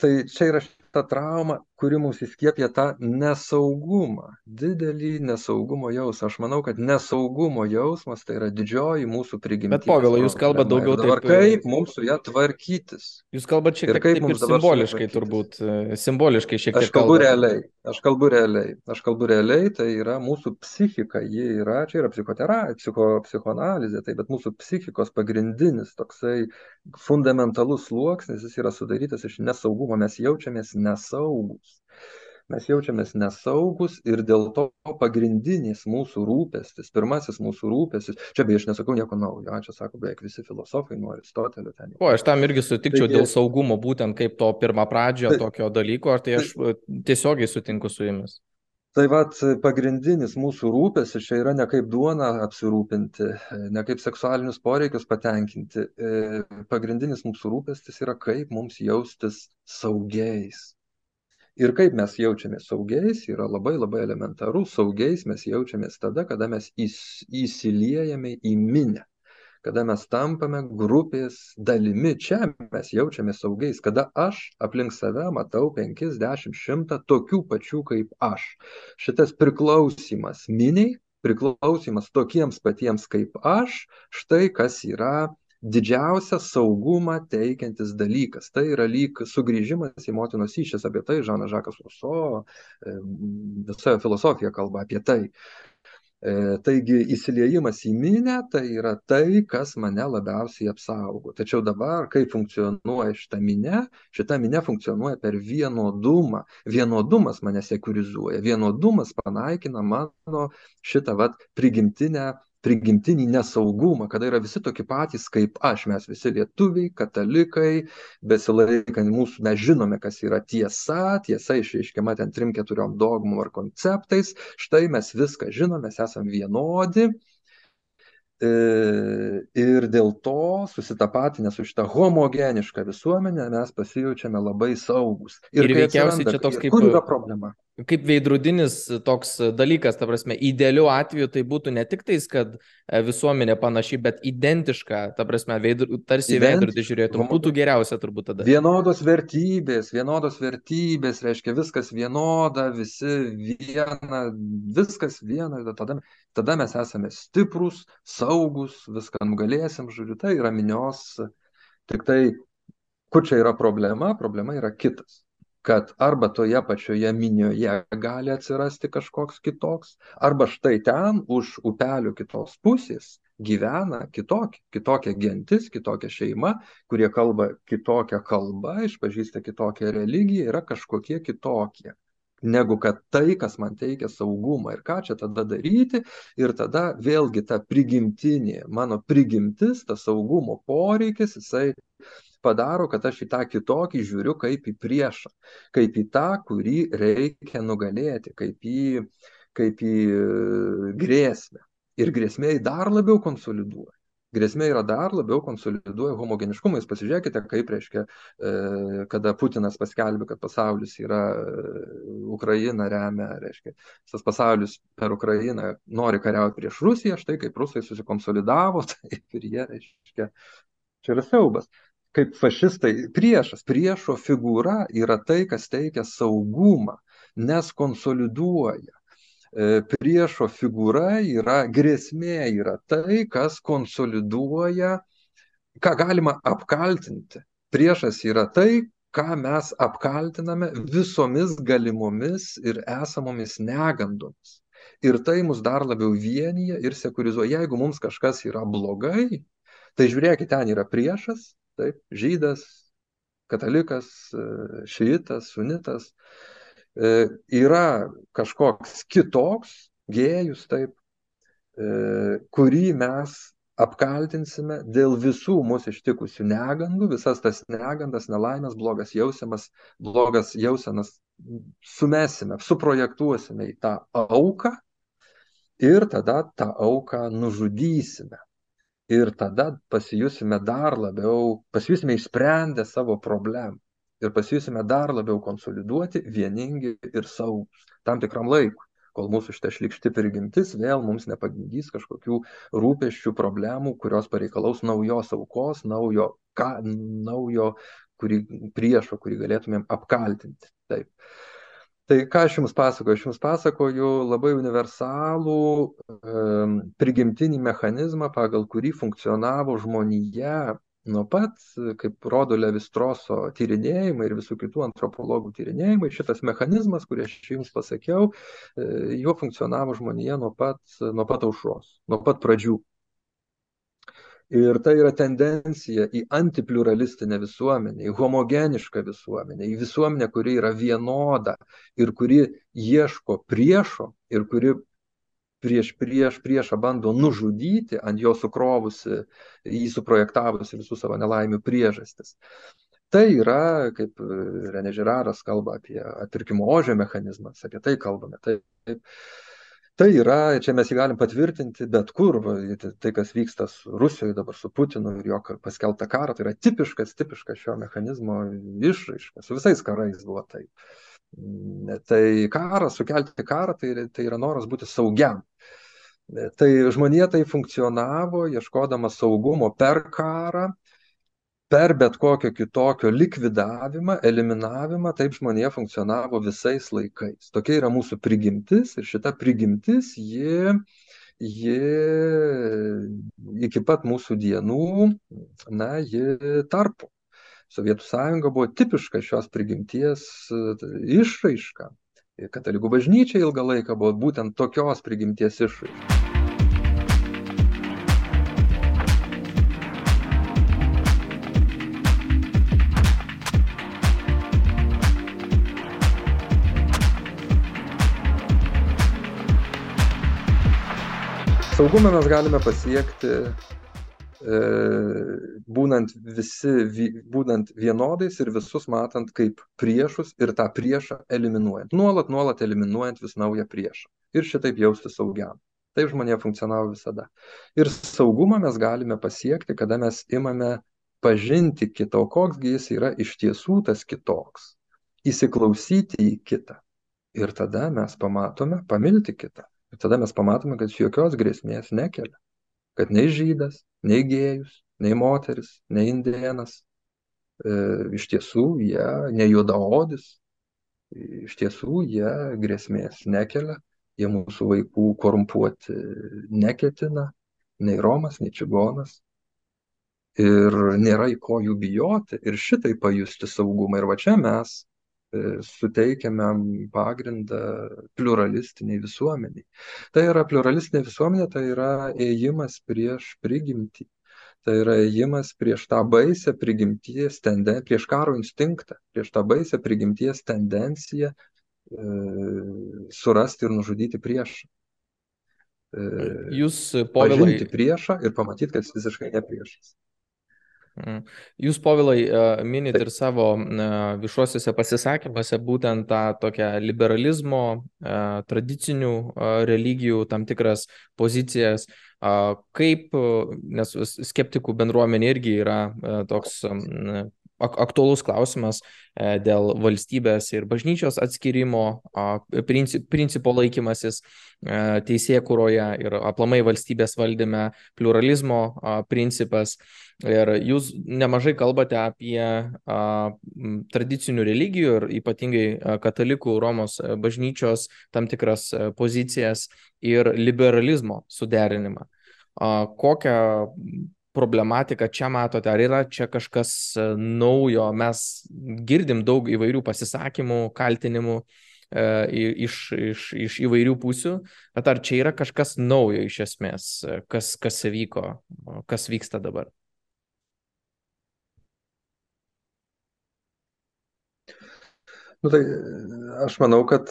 B: tai čia yra ta trauma, kuri mums įskiepia tą nesaugumą, didelį nesaugumo jausmą. Aš manau, kad nesaugumo jausmas tai yra didžioji mūsų
A: Bet
B: prigimties
A: Povilai, jūs
B: problema.
A: daugiau
B: Ir dabar
A: taip.
B: kaip mums su ją tvarkytis?
A: Jūs kalbate šiek
B: Ir
A: tiek
B: kaip
A: taip ir
B: su ja
A: simboliškai turbūt. e, Simboliškai šiek
B: Aš
A: tiek
B: kalbu
A: kalbate.
B: realiai, aš kalbu realiai, aš kalbu realiai, tai yra mūsų psichika, ji yra, čia yra psichoterapija, psicho, psichoanalizė, tai bet mūsų psichikos pagrindinis toksai fundamentalus sluoksnis, jis yra sudarytas iš nesaugumo, mes jaučiamės nesaugus. Mes jaučiamės nesaugus ir dėl to pagrindinis mūsų rūpestis, pirmasis mūsų rūpestis, čia beje aš nesakau nieko naujo, čia sako beveik visi filosofai nuo Aristotelio ten.
A: O, aš tam irgi sutikčiau
B: Taigi-
A: dėl saugumo, būtent kaip to pirmą pradžio
B: Tai-
A: tokio dalyko, ar tai aš e, tiesiogiai sutinku su jumis.
B: Tai vat pagrindinis mūsų rūpestis čia yra ne kaip duona apsirūpinti, ne kaip seksualinius poreikius patenkinti. E, Pagrindinis mūsų rūpestis yra kaip mums jaustis saugiais. Ir kaip mes jaučiamės saugiais yra labai labai elementaru. Saugiais mes jaučiamės tada, kada mes įs- įsiliejame į minę. Kada mes tampame grupės dalimi, čia mes jaučiamės saugiais, kada aš aplink save matau 5, 10, 100 tokių pačių kaip aš. Šitas priklausimas miniai, priklausimas tokiems patiems kaip aš, štai kas yra didžiausią saugumą teikiantis dalykas. Tai yra lyg sugrįžimas į motinos įšės, apie tai Žanas Žakas Ruso, e, visa filosofija kalba apie tai. E, Taigi įsiliejimas į minę tai yra tai, kas mane labiausiai apsaugo. Tačiau dabar, kaip funkcionuoja šita minė, šita minė funkcionuoja per vienodumą. Vienodumas mane sekurizuoja, vienodumas panaikina mano šitą vat, prigimtinę prigimtinį nesaugumą, kada yra visi tokie patys kaip aš, mes visi lietuviai, katalikai, besilaikant mūsų, mes žinome, kas yra tiesa, tiesa išreiškiama ten trim keturiom dogmom ar konceptais, štai mes viską žinome, mes esame vienodi. E, ir dėl to susitapatinę su šitą homogenišką visuomenę mes pasijaučiame labai saugus.
A: Ir, ir veikiausiai čia toks kaip...
B: Kur yra problema?
A: Kaip veidrodinis toks dalykas, ta prasme, idealiu atveju tai būtų ne tik tais, kad e, visuomenė panaši, bet identiška, ta prasme, veidru, tarsi veidrodį žiūrėtum, būtų geriausia turbūt tada.
B: Vienodos vertybės, vienodos vertybės, reiškia viskas vienoda, visi viena, viskas viena, tada, tada mes esame stiprus, saugus, viską nugalėsim, žodžiu, tai yra minios, tik tai, kur čia yra problema, problema yra kitas kad arba toje pačioje minioje gali atsirasti kažkoks kitoks, arba štai ten už upelio kitos pusės gyvena kitokia, kitokia gentis, kitokia šeima, kurie kalba kitokią kalbą, išpažįsta kitokią religiją, yra kažkokie kitokie negu kad tai, kas man teikia saugumą ir ką čia tada daryti. Ir tada vėlgi ta prigimtinė, mano prigimtis, tas saugumo poreikis, jisai padaro, kad aš į tą kitokį žiūriu kaip į priešą, kaip į tą, kurį reikia nugalėti, kaip į, kaip į e, grėsmę. Ir grėsmė dar labiau konsoliduoja. Grėsmė yra dar labiau konsoliduoja homogeniškumą. Jūs pasižiūrėkite, kaip reiškia, e, kada Putinas paskelbė, kad pasaulis yra e, Ukraina remia, reiškia, visas pasaulis per Ukrainą nori kariauti prieš Rusiją, štai kaip rusai susikonsolidavo, taip ir jie, reiškia, čia yra siaubas kaip fašistai priešas priešo figūra yra tai kas teikia saugumą nes konsoliduoja. E, priešo figūra yra grėsmė yra tai kas konsoliduoja ką galima apkaltinti. Priešas yra tai ką mes apkaltiname visomis galimomis ir esamomis negandomis. Ir tai mus dar labiau vienyje ir sekurizuoja. Jeigu mums kažkas yra blogai tai žiūrėkit ten yra priešas taip, žydas, katalikas, e, šiitas, sunitas, e, yra kažkoks kitoks gėjus, taip, e, kurį mes apkaltinsime dėl visų mūsų ištikusių negandų, visas tas negandas, nelaimės, blogas jausimas, blogas jausenas sumesime, suprojektuosime į tą auką ir tada tą auką nužudysime ir tada pasijusime dar labiau, pasijusime išsprendę savo problemą ir pasijusime dar labiau konsoliduoti, vieningi ir saugus tam tikram laikui, kol mūsų šitą šlikšti prigimtis vėl mums nepagimdys kažkokių rūpeščių, problemų, kurios pareikalaus naujos aukos, naujo, ką, naujo kurį, priešo, kurį galėtumėm apkaltinti. Taip tai ką aš jums pasakoju? Aš jums pasakoju labai universalų prigimtinį mechanizmą pagal kurį funkcionavo žmonija nuo pat kaip rodo levi stroso tyrinėjimai ir visų kitų antropologų tyrinėjimai. Šitas mechanizmas kurį aš jums pasakiau e, juo funkcionavo žmonija nuo pat nuo pat aušros nuo pat pradžių ir tai yra tendencija į antipliuralistinę visuomenę į homogenišką visuomenę į visuomenę kuri yra vienoda ir kuri ieško priešo ir kuri prieš prieš priešą bando nužudyti ant jo sukrovusi jį suprojektavusi visų savo nelaimių priežastis. Tai yra kaip renė žiraras kalba apie atpirkimo ožio mechanizmas apie tai kalbame. Taip tai yra čia mes jį galim patvirtinti bet kur va tai kas vyksta rusijoj dabar su putinu ir jo paskelbtą karą tai yra tipiškas tipiškas šio mechanizmo išraiška su visais karais buvo taip. Tai karas sukelti karą tai tai yra noras būti saugiam. Tai žmonija taip funkcionavo ieškodama saugumo per karą per bet kokio kitokio likvidavimą eliminavimą taip žmonija funkcionavo visais laikais. Tokia yra mūsų prigimtis ir šita prigimtis ji ji iki pat mūsų dienų na ji tarpo sovietų sąjunga buvo tipiška šios prigimties išraiška. Ir katalikų bažnyčia ilgą laiką buvo būtent tokios prigimties išraiška saugumą mes galime pasiekti e, būnant visi, būnant vienodais ir visus matant kaip priešus ir tą priešą eliminuojant. Nuolat, nuolat eliminuojant vis naują priešą. Ir šitaip jausti saugiam. Taip žmonė funkcionavo visada. Ir saugumą mes galime pasiekti, kada mes imame pažinti kitą, o koksgi jis yra iš tiesų tas kitoks. Įsiklausyti į kitą. Ir tada mes pamatome, pamilti kitą. Ir tada mes pamatome, kad jokios grėsmės nekelia. Kad nei žydas, nei gėjus, nei moteris, nei indienas, e, iš tiesų jie, ne juodaodis, iš tiesų jie grėsmės nekelia, jie mūsų vaikų korumpuoti neketina, nei Romas, nei Čigonas. Ir nėra į ko jų bijoti ir šitai pajusti saugumą. Ir va čia mes E, suteikiame pagrindą pluralistiniai visuomeniai. Tai yra pluralistinė visuomenė, tai yra ėjimas prieš prigimtį. Tai yra ėjimas prieš tą baisę prigimties tendenciją, prieš karo instinktą, prieš tą baisę prigimties tendenciją e, surasti ir nužudyti priešą.
A: E, Jūs, Povilai.
B: Pažinti priešą ir pamatyti, kad jis visiškai ne priešas.
A: Mm. Jūs, Povilai, e, minit ir savo e, viešuosiuose pasisakymuose būtent tą tokią liberalizmo, e, tradicinių religijų tam tikras pozicijas, kaip, nes skeptikų bendruomenė irgi yra toks aktuolus klausimas dėl valstybės ir bažnyčios atskirimo, principo laikymasis teisėkuroje ir aplamai valstybės valdyme, pluralizmo principas. Ir jūs nemažai kalbate apie a, tradicinių religijų ir ypatingai a, katalikų Romos bažnyčios tam tikras a, pozicijas ir liberalizmo suderinimą. A, kokią problematiką čia matote? Ar yra čia kažkas naujo? Mes girdim daug įvairių pasisakymų, kaltinimų iš, iš, iš įvairių pusių, bet ar čia yra kažkas naujo iš esmės, kas, kas įvyko, kas vyksta dabar?
B: Nu, tai aš manau, kad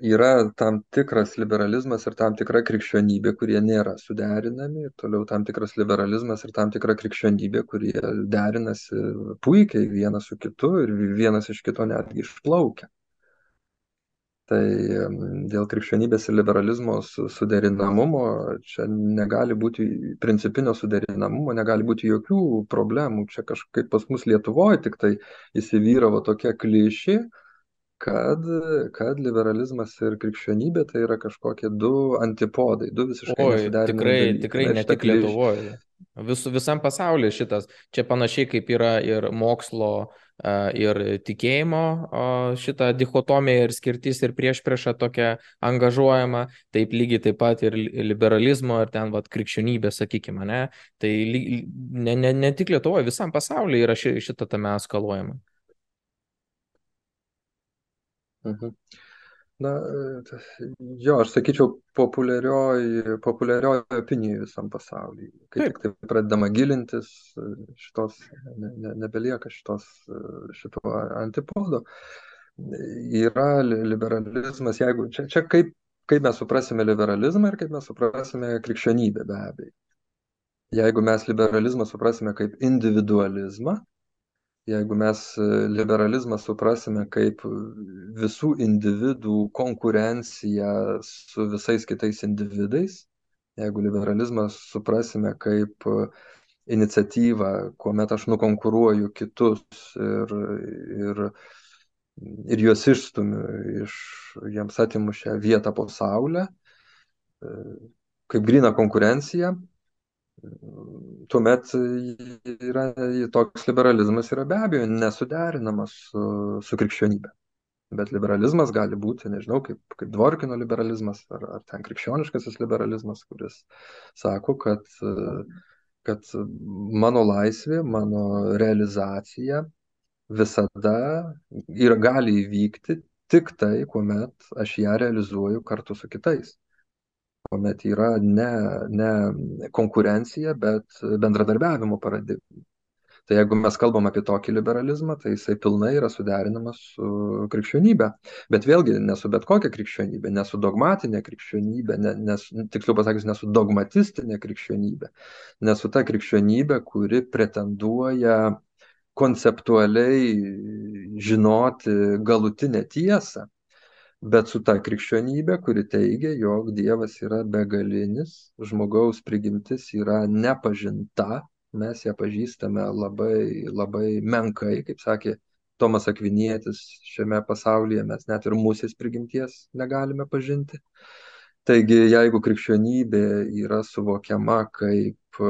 B: yra tam tikras liberalizmas ir tam tikra krikščionybė, kurie nėra suderinami, ir toliau tam tikras liberalizmas ir tam tikra krikščionybė, kurie derinasi puikiai vienas su kitu ir vienas iš kito netgi išplaukia. Tai dėl krikščionybės ir liberalizmo suderinamumo čia negali būti principinio suderinamumo, negali būti jokių problemų. Čia kažkaip pas mus Lietuvoje tik tai įsivyravo tokia klišė, kad kad liberalizmas ir krikščionybė tai yra kažkokie du antipodai, du visiškai
A: Oi, tikrai, dalykai. tikrai ne tik Lietuvoje. Vis, visam pasaulyje šitas, čia panašiai kaip yra ir mokslo, ir tikėjimo šita dichotomija ir skirtis ir prieš priešą tokia angažuojama, taip lygiai taip pat ir liberalizmo ir ten vat krikščionybė, sakykime, ne? Tai ne, ne, ne tik Lietuvoje, visam pasaulyje yra ši, šita tame eskaluojama.
B: Mhm. Na, jo, aš sakyčiau, populiarioji, populiarioji opinija visam pasaulyje. Kai
A: Taip.
B: tik tai pradedama gilintis, šitos, ne, ne, nebelieka šitos, šito antipodo. Yra liberalizmas, jeigu čia, čia kaip, kaip mes suprasime liberalizmą ir kaip mes suprasime krikščionybę be abejo. Jeigu mes liberalizmą suprasime kaip individualizmą, jeigu mes e, liberalizmą suprasime kaip visų individų konkurenciją su visais kitais individais, jeigu liberalizmą suprasime kaip e, iniciatyvą, kuomet aš nukonkuruoju kitus ir, ir, ir juos išstumiu iš jiems atimu šią vietą po saulę, e, kaip grina konkurencija, tuomet yra, toks liberalizmas yra be abejo nesuderinamas su, su krikščionybė. Bet liberalizmas gali būti, nežinau, kaip, kaip Dvorkino liberalizmas ar, ar ten krikščioniškasis liberalizmas, kuris sako, kad, kad mano laisvė, mano realizacija visada ir gali įvykti tik tai, kuomet aš ją realizuoju kartu su kitais kuomet yra ne, ne konkurencija, bet bendradarbiavimo paradigma. Tai jeigu mes kalbam apie tokį liberalizmą, tai jisai pilnai yra suderinamas su krikščionybė. Bet vėlgi ne su bet kokia krikščionybė, ne su dogmatinė krikščionybė, ne, ne, tiksliau pasakius, ne su dogmatistinė krikščionybė, ne su ta krikščionybė, kuri pretenduoja konceptualiai žinoti galutinę tiesą, bet su ta krikščionybė, kuri teigia, jog Dievas yra begalinis, žmogaus prigimtis yra nepažinta mes ją pažįstame labai labai menkai kaip sakė tomas akvinietis šiame pasaulyje mes net ir musės prigimties negalime pažinti. Taigi jeigu krikščionybė yra suvokiama kaip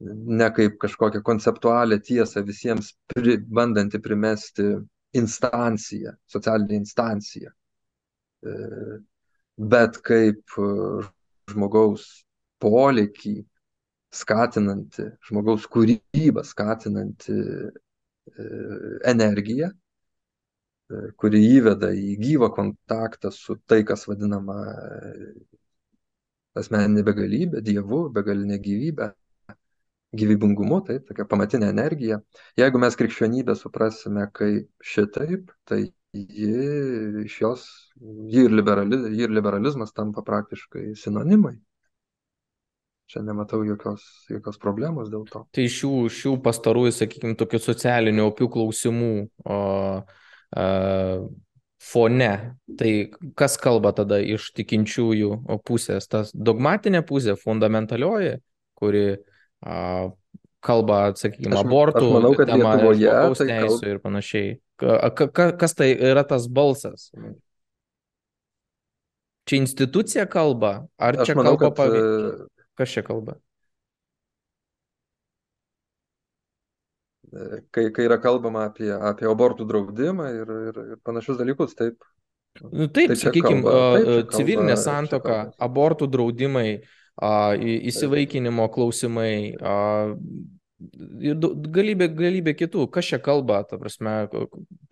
B: ne kaip kažkokią konceptualią tiesą visiems pri, bandanti primesti instanciją, socialinę instanciją, bet kaip žmogaus polėkį skatinanti žmogaus kūrybą skatinanti e, energija, e, kuri įveda į gyvą kontaktą su tai, kas vadinama e, asmeninė begalybė, dievu, begalinė gyvybė, gyvybingumu, tai tokia pamatinė energija. Jeigu mes krikščionybę suprasime kaip šitaip, tai ji iš jos, ji ir, liberali, ji ir liberalizmas tampa praktiškai sinonimai čia nematau jokios, jokios problemos dėl to.
A: Tai šių, šių pastarųjų, sakykime, tokių socialinių opių klausimų o, a, fone, tai kas kalba tada iš tikinčiųjų pusės? Tas dogmatinė pusė, fundamentalioji, kuri a, kalba, sakykime, aš, abortų,
B: aš manau, kad tema, Lietuvoje,
A: tai teisų kalb... ir panašiai. Ka, ka, kas tai yra tas balsas? Čia institucija kalba, ar aš čia manau, kalba pavyzdžiui? Kas čia kalba?
B: Kai, kai yra kalbama apie, apie abortų draudimą ir, ir, ir panašius dalykus, taip.
A: Nu, taip, tai sakykime, civilinė santoka, abortų draudimai, a, įsivaikinimo klausimai, a, galybė, galybė kitų, kas čia kalba, ta prasme,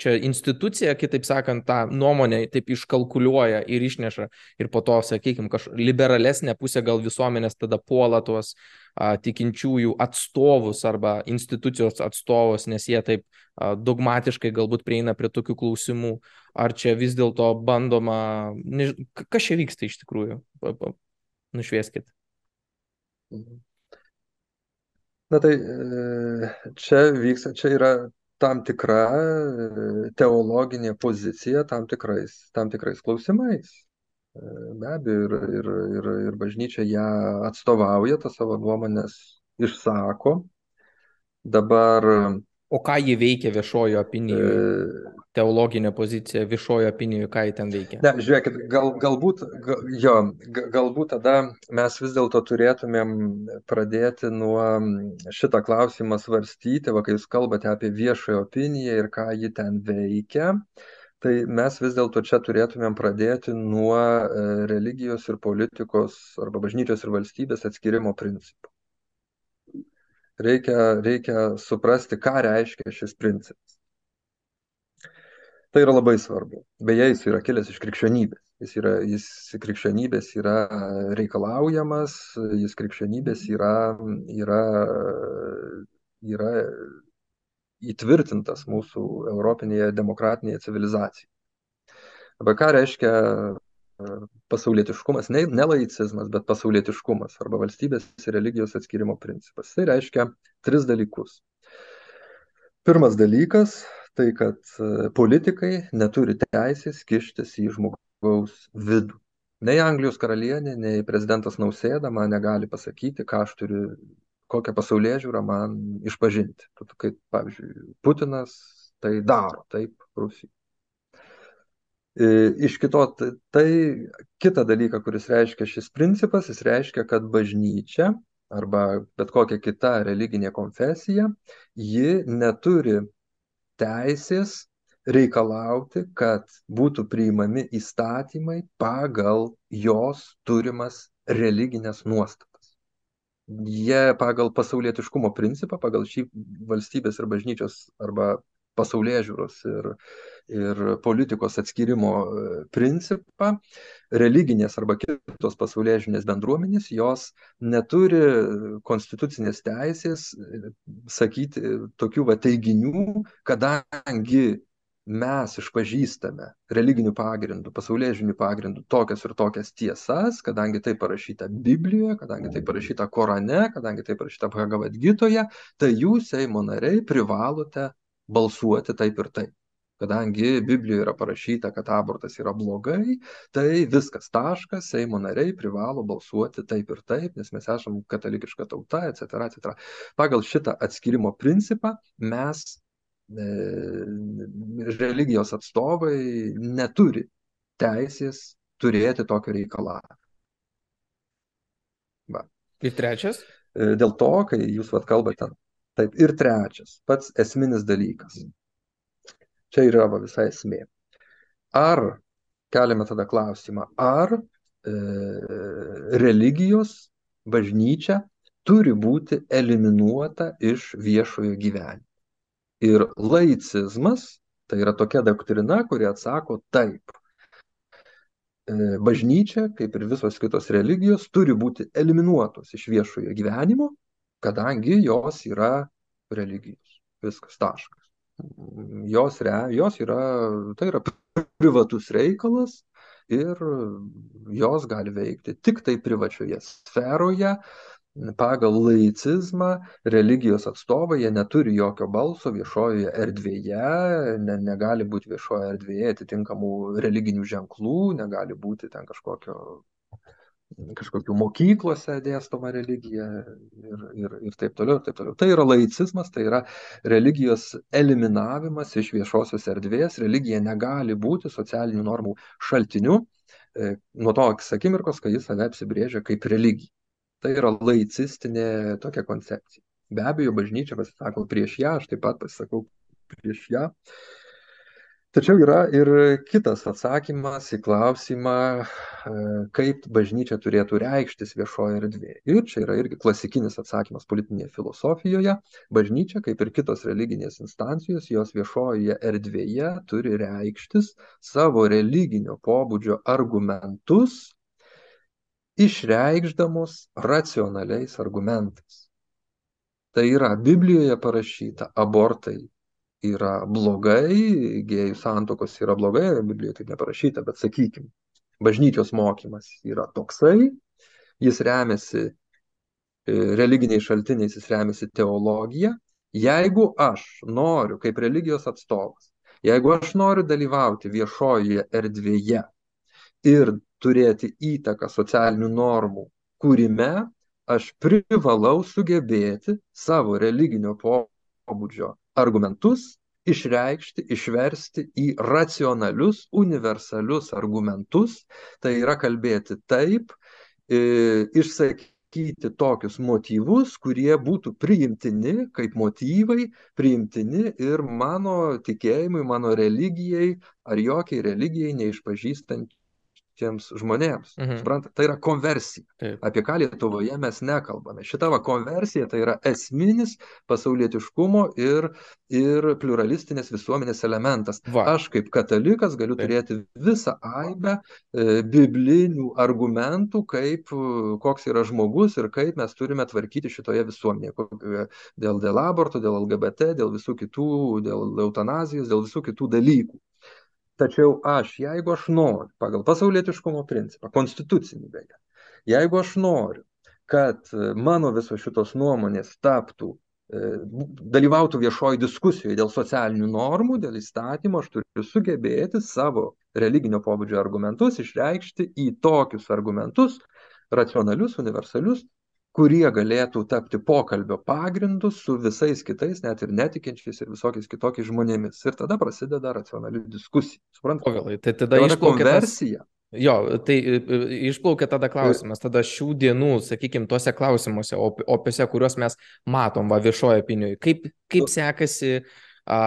A: čia institucija, kitaip sakant, tą nuomonę taip iškalkuliuoja ir išneša ir po to, sakykime, kažkokia liberalesnė pusė gal visuomenės tada puola tuos a, tikinčiųjų atstovus arba institucijos atstovus, nes jie taip a, dogmatiškai galbūt prieina prie tokių klausimų, ar čia vis dėlto bandoma, než... kas čia vyksta iš tikrųjų, nušvieskit.
B: Mhm. Na tai e, čia vyksta, čia yra tam tikra e, teologinė pozicija tam tikrais, tam tikrais klausimais. E, be abejo, ir, ir, ir, ir bažnyčia ją atstovauja, tą savo nuomonės išsako. Dabar.
A: O ką jį veikia viešojo opinijoje? Teologinė pozicija viešojo opinijoje, ką jį ten veikia?
B: Ne, žiūrėkit, gal, galbūt, gal, jo, galbūt tada mes vis dėlto turėtumėm pradėti nuo šitą klausimą svarstyti, va, kai jūs kalbate apie viešojo opiniją ir ką ji ten veikia. Tai mes vis dėlto čia turėtumėm pradėti nuo e, religijos ir politikos arba bažnyčios ir valstybės atskirimo principų. Reikia, reikia suprasti, ką reiškia šis principas tai yra labai svarbu beje jis yra kilęs iš krikščionybės jis yra jis krikščionybės yra reikalaujamas jis krikščionybės yra yra yra įtvirtintas mūsų europinėje demokratinėje civilizacijoje. Dabar ką reiškia e, pasaulietiškumas, ne, ne laicizmas, bet pasaulietiškumas arba valstybės ir religijos atskirimo principas. Tai reiškia tris dalykus. Pirmas dalykas tai kad e, politikai neturi teisės kištis į žmogaus vidų. Nei Anglijos karalienė, nei prezidentas Nausėda man negali pasakyti, ką aš turiu, kokią pasaulyje žiūrą man išpažinti. Kaip, pavyzdžiui, Putinas tai daro, taip, Rusija. E, iš kito, tai, tai kitą dalyką, kuris reiškia šis principas, jis reiškia, kad bažnyčia arba bet kokia kita religinė konfesija, ji neturi teisės reikalauti, kad būtų priimami įstatymai pagal jos turimas religinės nuostatas. Jie pagal pasaulietiškumo principą, pagal šį valstybės ir bažnyčios arba pasaulyje žiūros ir, ir politikos atskirimo e, principą, religinės arba kitos pasaulyje žinės bendruomenės, jos neturi konstitucinės teisės e, sakyti tokių va teiginių, kadangi mes išpažįstame religiniu pagrindu, pasaulyje žinių pagrindu tokias ir tokias tiesas, kadangi tai parašyta Biblijoje, kadangi tai parašyta Korane, kadangi tai parašyta Bhagavadgitoje, tai jūs, Seimo nariai, privalote balsuoti taip ir taip. Kadangi Biblijoje yra parašyta, kad abortas yra blogai, tai viskas taškas, Seimo nariai privalo balsuoti taip ir taip, nes mes esame katalikiška tauta, etc. etc. Pagal šitą atskirimo principą mes E, religijos atstovai neturi teisės turėti tokio reikalavimo.
A: Va. Ir trečias?
B: E, dėl to, kai jūs vat kalbate, taip, ir trečias, pats esminis dalykas. Čia yra va, visa esmė. Ar, keliame tada klausimą, ar e, religijos bažnyčia turi būti eliminuota iš viešojo gyvenimo. Ir laicizmas tai yra tokia doktrina, kuri atsako taip. E, bažnyčia, kaip ir visos kitos religijos, turi būti eliminuotos iš viešojo gyvenimo, kadangi jos yra religijos. Viskas taškas. Jos, re, jos yra, tai yra privatus reikalas ir jos gali veikti tik tai privačioje sferoje, pagal laicizmą religijos atstovai jie neturi jokio balso viešojoje erdvėje ne negali būt viešojoje erdvėje atitinkamų religinių ženklų negali būti ten kažkokio kažkokių mokyklose dėstoma religija ir, ir, ir taip toliau, ir taip toliau. Tai yra laicizmas, tai yra religijos eliminavimas iš viešosios erdvės. Religija negali būti socialinių normų šaltiniu e, nuo to akimirkos, kai jis save apsibrėžia kaip religija. Tai yra laicistinė tokia koncepcija. Be abejo, bažnyčia pasisako prieš ją, aš taip pat pasisakau prieš ją. Tačiau yra ir kitas atsakymas į klausimą, e, kaip bažnyčia turėtų reikštis viešoje erdvėje. Ir čia yra irgi klasikinis atsakymas politinėje filosofijoje. Bažnyčia, kaip ir kitos religinės instancijos, jos viešojoje erdvėje turi reikštis savo religinio pobūdžio argumentus išreikšdamos racionaliais argumentais. Tai yra Biblijoje parašyta, abortai yra blogai, gėjų santokos yra blogai, Biblijoje taip neparašyta, bet sakykime, bažnyčios mokymas yra toksai, jis remiasi e, religiniais šaltiniais, jis remiasi teologija. Jeigu aš noriu, kaip religijos atstovas, jeigu aš noriu dalyvauti viešojoje erdvėje ir turėti įtaką socialinių normų kūrime, aš privalau sugebėti savo religinio pobūdžio argumentus išreikšti, išversti į racionalius, universalius argumentus, tai yra kalbėti taip, e, išsakyti tokius motyvus, kurie būtų priimtini kaip motyvai, priimtini ir mano tikėjimui, mano religijai ar jokiai religijai neišpažįstant tiems žmonėms. Mhm. Suprantate, tai yra konversija. Taip. Apie ką Lietuvoje mes nekalbame. Šita va konversija tai yra esminis pasaulietiškumo ir, ir pluralistinės visuomenės elementas. Va. Aš kaip katalikas galiu Taip. turėti visą aibę e, biblinių argumentų, kaip, koks yra žmogus ir kaip mes turime tvarkyti šitoje visuomenėje. Dėl, dėl aborto, dėl LGBT, dėl visų kitų, dėl eutanazijos, dėl visų kitų dalykų. Tačiau aš, jeigu aš noriu, pagal pasaulietiškumo principą, konstitucinį beje, jeigu aš noriu, kad e, mano visos šitos nuomonės taptų, e, dalyvautų viešoji diskusijoje dėl socialinių normų, dėl įstatymų, aš turiu sugebėti savo religinio pobūdžio argumentus išreikšti į tokius argumentus, racionalius, universalius, kurie galėtų tapti pokalbio pagrindu su visais kitais, net ir netikinčiais ir visokiais kitokiais žmonėmis. Ir tada prasideda racionali diskusija. Suprantate?
A: Tai tada tai išplaukia konversija. Jo, tai e, e, išplaukia tada klausimas, tada šių dienų, sakykime, tuose klausimuose, opiuose, kuriuos mes matom va viešoje opinijoje, kaip, kaip sekasi a,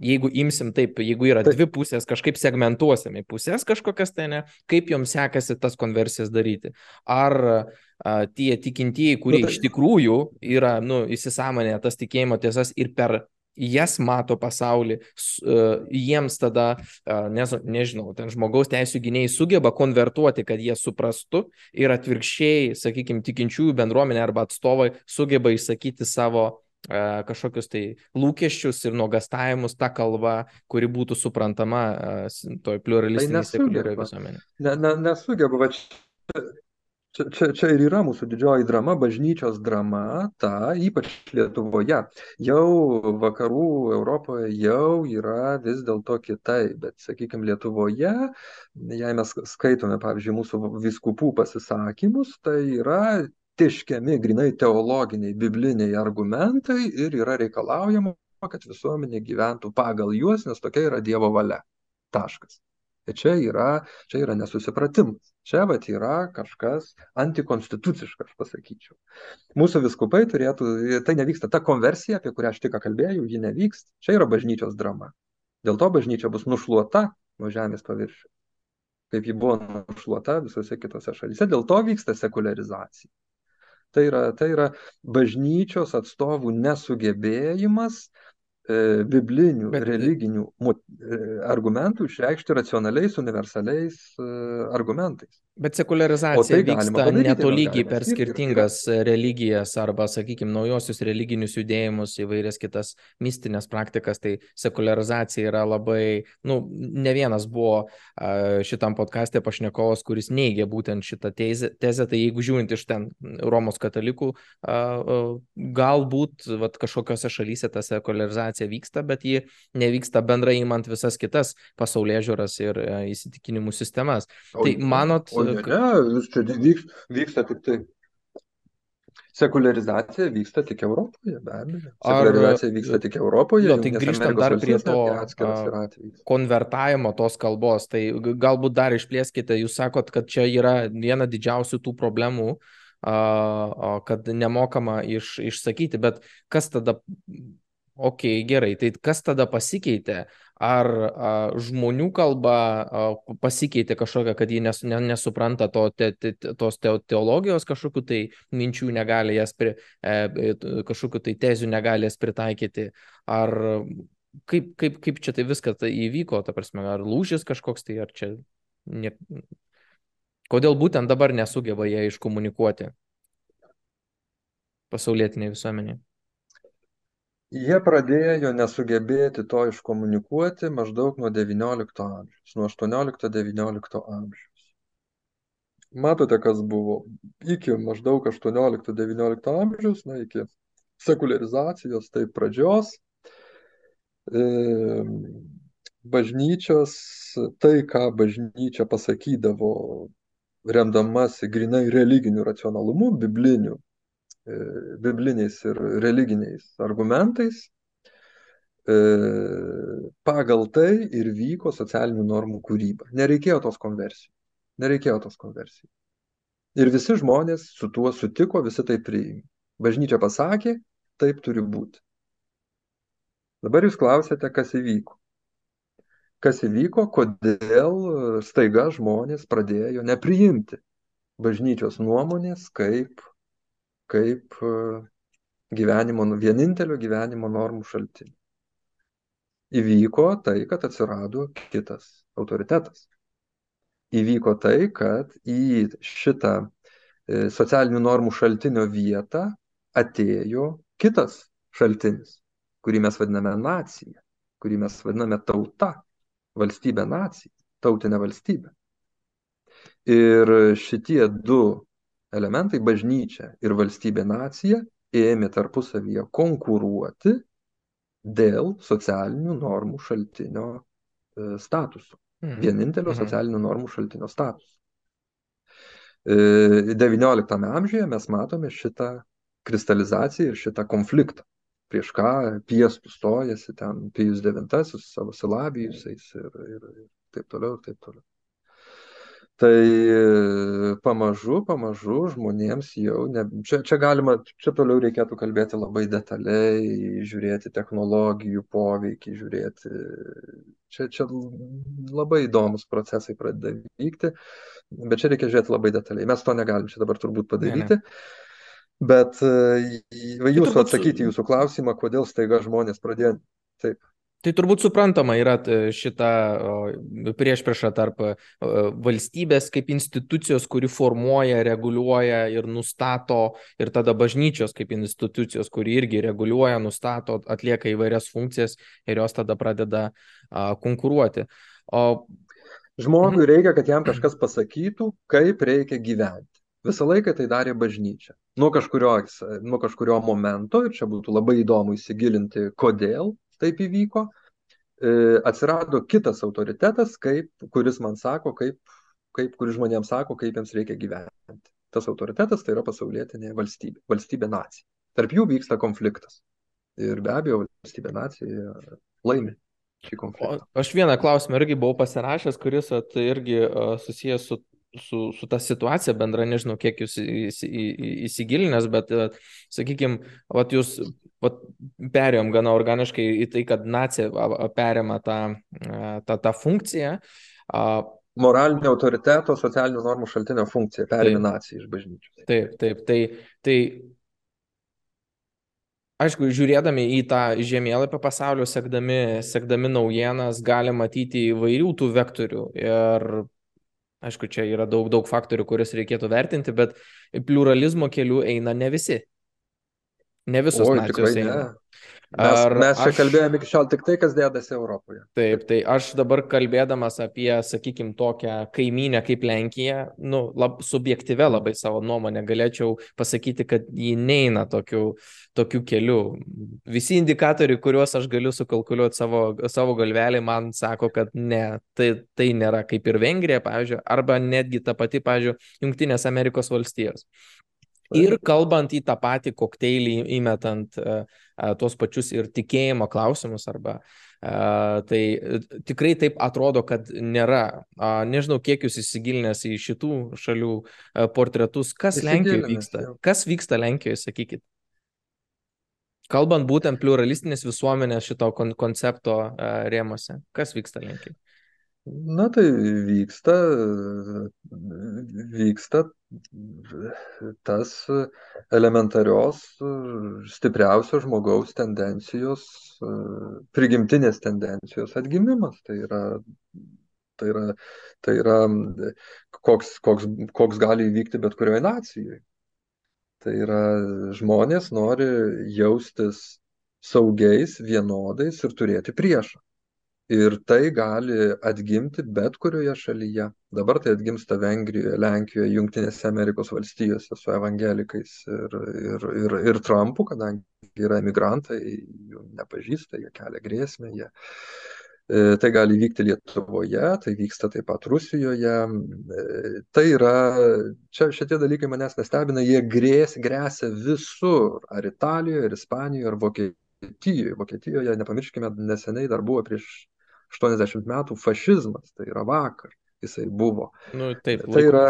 A: jeigu imsim taip, jeigu yra dvi pusės, kažkaip segmentuosim į pusės kažkokias tai ne, kaip joms sekasi tas konversijas daryti. Ar tie tikintieji, kurie iš tikrųjų yra nu, įsisamonę tas tikėjimo tiesas ir per jas mato pasaulį, jiems tada, nežinau, ten žmogaus teisų gynėjai sugeba konvertuoti, kad jie suprastų ir atvirkščiai, sakykime, tikinčiųjų bendruomenė arba atstovai sugeba išsakyti savo kažkokius tai lūkesčius ir nuogastavimus tą kalbą, kuri būtų suprantama toj pluralistinėje tai sekuliarioje visuomenėje.
B: Ne, ne, nesugeba, va čia čia čia čia ir yra mūsų didžioji drama bažnyčios drama ta ypač lietuvoje. Jau vakarų europoje jau yra vis dėlto kitaip bet sakykim lietuvoje jei mes skaitome pavyzdžiui mūsų vyskupų pasisakymus tai yra tėškiami grynai teologiniai bibliniai argumentai ir yra reikalaujama kad visuomenė gyventų pagal juos nes tokia yra dievo valia. Taškas tai čia yra čia yra nesusipratimas. Čia vat yra kažkas antikonstituciška aš pasakyčiau. Mūsų vyskupai turėtų tai nevyksta ta konversija apie kurią aš tik kalbėjau ji nevyks. Čia yra bažnyčios drama. Dėl to bažnyčia bus nušluota nuo žemės paviršiaus. Kaip ji buvo nušluota visose kitose šalyse dėl to vyksta sekuliarizacija. Tai yra tai yra bažnyčios atstovų nesugebėjimas e, biblinių, Bet... religinių e, argumentų išreikšti racionaliais, universaliais e, argumentais.
A: Bet sekularizacija tai vyksta netolygiai per skirtingas ir... religijas arba, sakykime, naujosius religinius judėjimus, įvairias kitas mistinės praktikas. Tai sekularizacija yra labai, nu, ne vienas buvo šitam podcast'e pašnekovas, kuris neigia būtent šitą tezę. tezę tai jeigu žiūrint iš ten Romos katalikų, galbūt vat, kažkokiose šalyse ta sekularizacija vyksta, bet ji nevyksta bendrai įmant visas kitas pasaulyje žiūras ir įsitikinimų sistemas. O, tai manot,
B: o ne, ne, čia vyks, vyksta tik tai. Sekuliarizacija vyksta tik Europoje, be abejo. Sekuliarizacija Ar, vyksta tik Europoje.
A: Jo, tai grįžtant dar prie to konvertavimo tos kalbos, tai galbūt dar išplėskite, jūs sakot, kad čia yra viena didžiausių tų problemų, kad nemokama iš, išsakyti, bet kas tada, okay, gerai, tai kas tada pasikeitė? ar a, žmonių kalba a, pasikeitė kažkokia, kad jie nes, ne, nesupranta to, te, te, tos te, teologijos kažkokių tai minčių, negali jas, pri, e, kažkokių tai tezių negali jas pritaikyti, ar kaip, kaip, kaip čia tai viskas tai įvyko, ta prasme, ar lūžis kažkoks tai, ar čia... Ne... Kodėl būtent dabar nesugeba jie iškomunikuoti pasaulietiniai visuomeniai?
B: Jie pradėjo nesugebėti to iškomunikuoti maždaug nuo devyniolikto amžiaus nuo aštuoniolikto devyniolikto amžiaus. Matote kas buvo iki maždaug aštuoniolikto devyniolikto amžiaus na iki sekuliarizacijos taip pradžios. E, bažnyčios tai ką bažnyčia pasakydavo remdamasi grinai religiniu racionalumu bibliniu bibliniais ir religiniais argumentais, e, pagal tai ir vyko socialinių normų kūryba. Nereikėjo tos konversijos. Nereikėjo tos konversijos. Ir visi žmonės su tuo sutiko, visi tai priėmė. Bažnyčia pasakė, taip turi būti. Dabar jūs klausėte, kas įvyko. Kas įvyko, kodėl staiga žmonės pradėjo nepriimti bažnyčios nuomonės kaip kaip e, gyvenimo, vienintelio gyvenimo normų šaltinį. Įvyko tai, kad atsirado kitas autoritetas. Įvyko tai, kad į šitą e, socialinių normų šaltinio vietą atėjo kitas šaltinis, kurį mes vadiname nacija, kurį mes vadiname tauta, valstybė nacija, tautinė valstybė. Ir šitie du elementai bažnyčia ir valstybė nacija ėmė tarpusavyje konkuruoti dėl socialinių normų šaltinio e, statuso. Mhm. Vienintelio mhm. socialinių normų šaltinio statuso. XIX e, amžiuje mes matome šitą kristalizaciją ir šitą konfliktą. Prieš ką piestų stojasi ten Pijus IX su savo silabijusiais ir, ir, ir taip toliau, ir taip toliau tai e, pamažu pamažu žmonėms jau ne čia čia galima čia toliau reikėtų kalbėti labai detaliai žiūrėti technologijų poveikį žiūrėti čia čia labai įdomūs procesai pradeda vykti bet čia reikia žiūrėti labai detaliai mes to negalim čia dabar turbūt padaryti Bet e,
A: Tai
B: jūsų atsakyti jūsų klausimą, kodėl staiga žmonės pradėjo. Taip.
A: Tai turbūt suprantama yra šita priešprieša tarp valstybės kaip institucijos, kuri formuoja, reguliuoja ir nustato, ir tada bažnyčios kaip institucijos, kuri irgi reguliuoja, nustato, atlieka įvairias funkcijas ir jos tada pradeda konkuruoti. O...
B: Žmogui mhm. reikia, kad jam kažkas pasakytų, kaip reikia gyventi. Visą laiką tai darė bažnyčia. Nuo kažkurio, nuo kažkurio momento, ir čia būtų labai įdomu įsigilinti, kodėl taip įvyko, e, atsirado kitas autoritetas, kaip, kuris man sako, kaip, kaip, kuris žmonėms sako, kaip jiems reikia gyventi. Tas autoritetas tai yra pasaulietinė valstybė, valstybė nacija. Tarp jų vyksta konfliktas. Ir be abejo, valstybė nacija laimi.
A: O aš vieną klausimą irgi buvau pasirašęs, kuris at, irgi uh, susijęs su su, su ta situacija bendra, nežinau, kiek jūs įsigilinęs, bet, sakykime, jūs vat, perėjom gana organiškai į tai, kad nacija perėmė tą, tą, tą funkciją.
B: Moralinio autoriteto, socialinių normų šaltinio funkcija perėmė naciją iš bažnyčios.
A: Taip, taip, tai, tai aišku, žiūrėdami į tą žemėlapį pasaulio, sekdami, sekdami naujienas, gali matyti įvairių tų vektorių. Ir Aišku, čia yra daug, daug faktorių, kuriuos reikėtų vertinti, bet pluralizmo keliu eina ne visi. Ne visos Oi, nacijos eina. Ne.
B: Mes, Ar mes čia aš... kalbėjome iki šiol tik tai, kas dėdasi Europoje.
A: Taip, tai aš dabar kalbėdamas apie, sakykime, tokią kaiminę kaip Lenkija, nu, lab, subjektyvę labai savo nuomonę galėčiau pasakyti, kad ji neina tokiu, tokiu keliu. Visi indikatoriai, kuriuos aš galiu sukalkuliuoti savo, savo galvelį, man sako, kad ne, tai, tai nėra kaip ir Vengrija, pavyzdžiui, arba netgi ta pati, pavyzdžiui, Junktinės Amerikos valstijos. Ir kalbant į tą patį kokteilį, įmetant uh, tuos pačius ir tikėjimo klausimus, arba uh, tai tikrai taip atrodo, kad nėra. Uh, nežinau, kiek jūs įsigilinęs į šitų šalių portretus, kas Lenkijoje vyksta. Jau. Kas vyksta Lenkijoje, sakykit. Kalbant būtent pluralistinės visuomenės šito kon koncepto rėmose, kas vyksta Lenkijoje?
B: Na tai vyksta, vyksta tas elementarios, stipriausios žmogaus tendencijos, prigimtinės tendencijos atgimimas. Tai yra, tai yra, tai yra koks, koks, koks gali įvykti bet kurioje nacijoje. Tai yra žmonės nori jaustis saugiais, vienodais ir turėti priešą ir tai gali atgimti bet kurioje šalyje dabar tai atgimsta vengrijoje lenkijoje jungtinėse amerikos valstijose su evangelikais ir ir ir ir trampu kadangi yra emigrantai jų nepažįsta jie kelia grėsmę jie e, Tai gali vykti Lietuvoje, tai vyksta taip pat Rusijoje. E, tai yra, čia šitie dalykai manęs nestebina, jie grės, grėsia visur, ar Italijoje, ar Ispanijoje, ar Vokietijoje. Vokietijoje, nepamirškime, neseniai dar buvo prieš 80 metų fašizmas, tai yra vakar, jisai buvo.
A: Nu, taip, tai yra.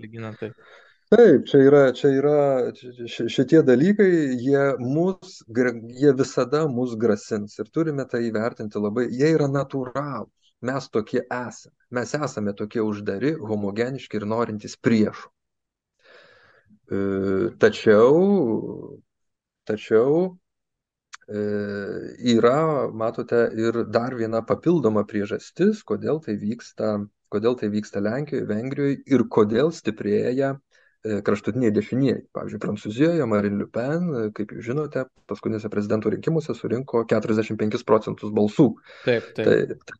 A: Lyginant, taip.
B: Taip, čia yra, čia yra šitie dalykai, jie, mus, jie visada mus grasins ir turime tai įvertinti labai, jie yra natūralūs, mes tokie esame, mes esame tokie uždari, homogeniški ir norintys priešų. E, tačiau, tačiau yra, matote, ir dar viena papildoma priežastis, kodėl tai vyksta, kodėl tai vyksta Lenkijoje, Vengrijoje ir kodėl stiprėja e, kraštutiniai dešinieji. Pavyzdžiui, Prancūzijoje Marine Le Pen, e, kaip jūs žinote, paskutinėse prezidento rinkimuose surinko 45 procentus balsų.
A: Taip, taip. Tai,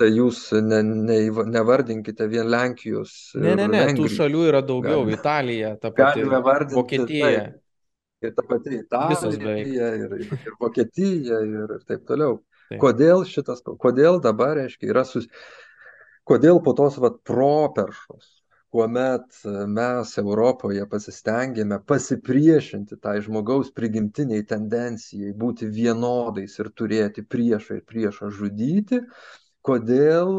B: Tai jūs ne, ne, nevardinkite vien Lenkijos.
A: Ne, ne, ne, Vengrijos. tų šalių yra daugiau. Galime, Italija, ta pati. Galime vardinti. Vokietija. Taip,
B: ir ta pati Italija, ir, ir, Vokietija, ir, ir taip toliau. Taip. Kodėl šitas, kodėl dabar, reiškia, yra sus... Kodėl po tos vat properšos, kuomet mes Europoje pasistengėme pasipriešinti tai žmogaus prigimtiniai tendencijai būti vienodais ir turėti priešą ir priešą žudyti, kodėl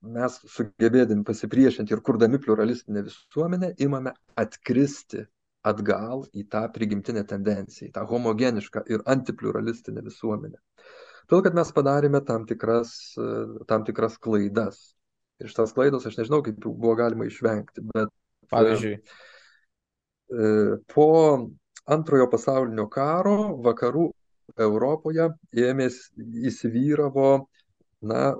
B: mes sugebėdami pasipriešinti ir kurdami pluralistinę visuomenę imame atkristi atgal į tą prigimtinę tendenciją, į tą homogenišką ir antipluralistinę visuomenę. Todėl, kad mes padarėme tam tikras, tam tikras klaidas. Ir šitas klaidos aš nežinau, kaip buvo galima išvengti, bet.
A: Pavyzdžiui.
B: po antrojo pasaulinio karo vakarų Europoje ėmės įsivyravo na,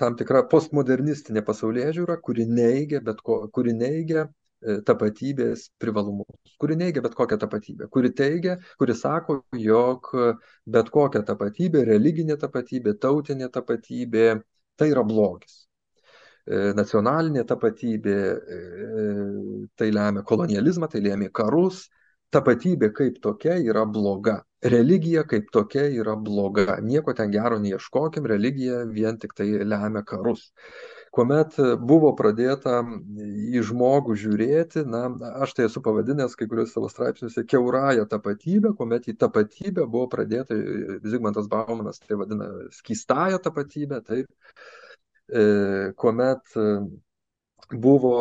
B: tam tikra postmodernistinė pasaulyje žiūra, kuri neigia, bet ko, kuri neigia e, tapatybės privalumus, kuri neigia bet kokią tapatybę, kuri teigia, kuri sako, jog bet kokia tapatybė, religinė tapatybė, tautinė tapatybė, tai yra blogis. E, nacionalinė tapatybė, e, tai lemia kolonializmą, tai lemia karus, tapatybė kaip tokia yra bloga. Religija kaip tokia yra bloga. Nieko ten gero neieškokim, religija vien tik tai lemia karus. Kuomet buvo pradėta į žmogų žiūrėti, na, aš tai esu pavadinęs kai kuriuos savo straipsniuose keurąją tapatybę, kuomet į tapatybę buvo pradėta, Zigmantas Baumanas tai vadina skystąją tapatybę, taip, e, kuomet buvo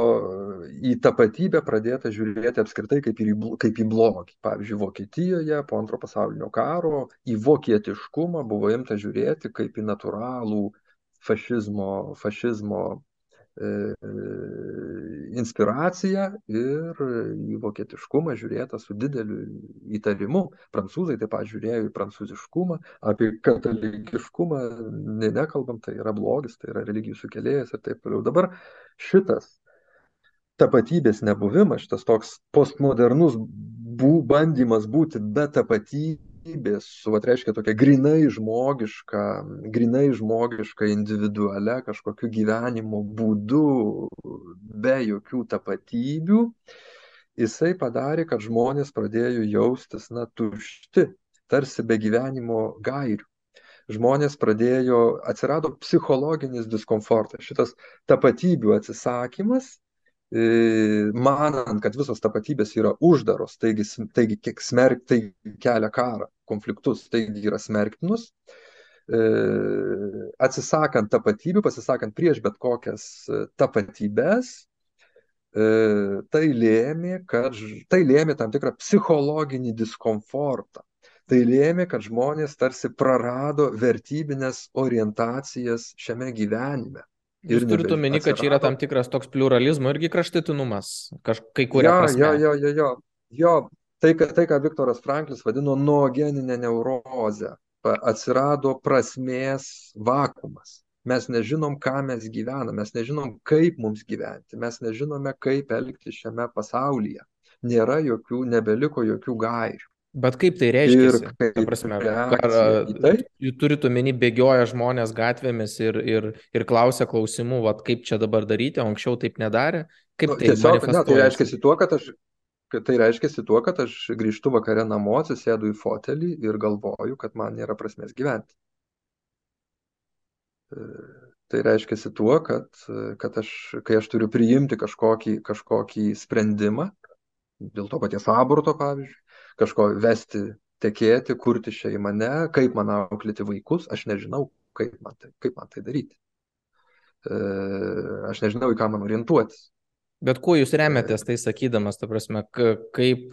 B: į tapatybę pradėta žiūrėti apskritai kaip, į, kaip į blogį. Pavyzdžiui, Vokietijoje po antro pasaulinio karo į vokietiškumą buvo imta žiūrėti kaip į natūralų fašizmo, fašizmo e, inspiraciją ir į vokietiškumą žiūrėta su dideliu įtarimu. Prancūzai taip pat žiūrėjo į prancūziškumą, apie katalikiškumą ne, nekalbam, tai yra blogis, tai yra religijų sukėlėjas ir taip toliau. Dabar šitas tapatybės nebuvimas, šitas toks postmodernus bū, bandymas būti be tapatybės, su, vat, reiškia, tokia grinai žmogiška, grinai žmogiška, individualia kažkokiu gyvenimo būdu, be jokių tapatybių, jisai padarė, kad žmonės pradėjo jaustis, na, tušti, tarsi be gyvenimo gairių. Žmonės pradėjo, atsirado psichologinis diskomfortas. Šitas tapatybių atsisakymas manant, kad visos tapatybės yra uždaros, taigi, taigi kiek smerk, tai kelia karą, konfliktus, taigi yra smerktinus, atsisakant tapatybių, pasisakant prieš bet kokias tapatybės, tai lėmė, kad tai lėmė tam tikrą psichologinį diskomfortą. Tai lėmė, kad žmonės tarsi prarado vertybinės orientacijas šiame gyvenime.
A: Jūs turite omeny, kad čia yra tam tikras toks pluralizmo irgi kraštutinumas, kažkai kuria
B: jo,
A: prasme.
B: Jo, jo, jo, jo. jo. Tai, tai, ką Viktoras Franklis vadino noogeninė neurozė, atsirado prasmės vakumas. Mes nežinom, ką mes gyvename, mes nežinom, kaip mums gyventi, mes nežinome, kaip elgti šiame pasaulyje. Nėra jokių, nebeliko jokių gairių.
A: Bet kaip tai reiškia? Ta prasme, ar tai? jūs turite omeny bėgioja žmonės gatvėmis ir, ir, ir klausia klausimų, vat, kaip čia dabar daryti, o anksčiau taip nedarė? Kaip
B: nu,
A: tai
B: tiesiog, ne, tai reiškia tuo, kad aš kad tai reiškia tuo, kad aš grįžtu vakare namo, atsisėdu į fotelį ir galvoju, kad man nėra prasmės gyventi. E, tai reiškia tuo, kad, kad aš, kai aš turiu priimti kažkokį, kažkokį sprendimą, dėl to paties aborto, pavyzdžiui, kažko vesti, tekėti, kurti šeimą, ne, kaip man auklėti vaikus, aš nežinau, kaip man tai, kaip man tai daryti. E, aš nežinau, į ką man orientuotis.
A: Bet kuo jūs remiatės tai sakydamas, ta prasme, kaip,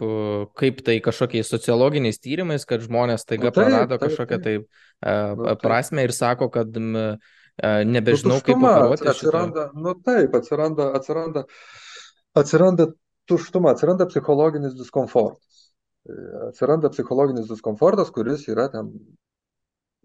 A: kaip tai kažkokiais sociologiniais tyrimais, kad žmonės taiga nu, taip, prarado taip, kažkokią taip. tai nu, taip. prasme ir sako, kad nebežinau, nu, kaip operuoti.
B: Atsiranda, šitą. nu taip, atsiranda, atsiranda, atsiranda tuštuma, atsiranda psichologinis diskomfortas atsiranda psichologinis diskomfortas, kuris yra ten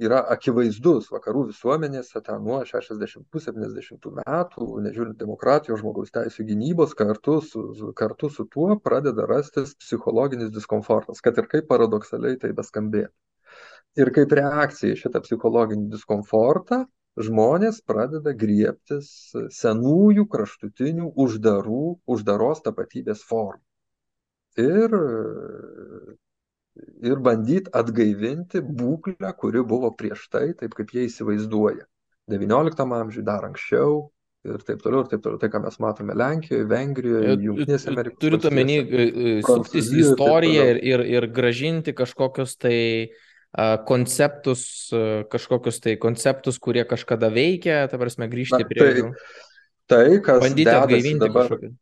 B: yra akivaizdus vakarų visuomenėse ten nuo 60-70 metų, nežiūrint demokratijos žmogaus teisų gynybos, kartu su, kartu su tuo pradeda rastis psichologinis diskomfortas, kad ir kaip paradoksaliai tai beskambėtų. Ir kaip reakcija į šitą psichologinį diskomfortą, žmonės pradeda griebtis senųjų kraštutinių uždarų, uždaros tapatybės formų ir, ir bandyti atgaivinti būklę, kuri buvo prieš tai, taip kaip jie įsivaizduoja. XIX amžiuje, dar anksčiau, ir taip toliau, ir taip toliau. Tai, ką mes matome Lenkijoje, Vengrijoje, Junktinėse Amerikos.
A: Turite omeny e, e, suktis į istoriją ir, ir, ir gražinti kažkokius tai uh, konceptus, uh, kažkokius tai konceptus, kurie kažkada veikia, ta prasme, grįžti Na, prie
B: jų. Tai, tai, kas
A: bandyti atgaivinti
B: dabar,
A: kažkokį.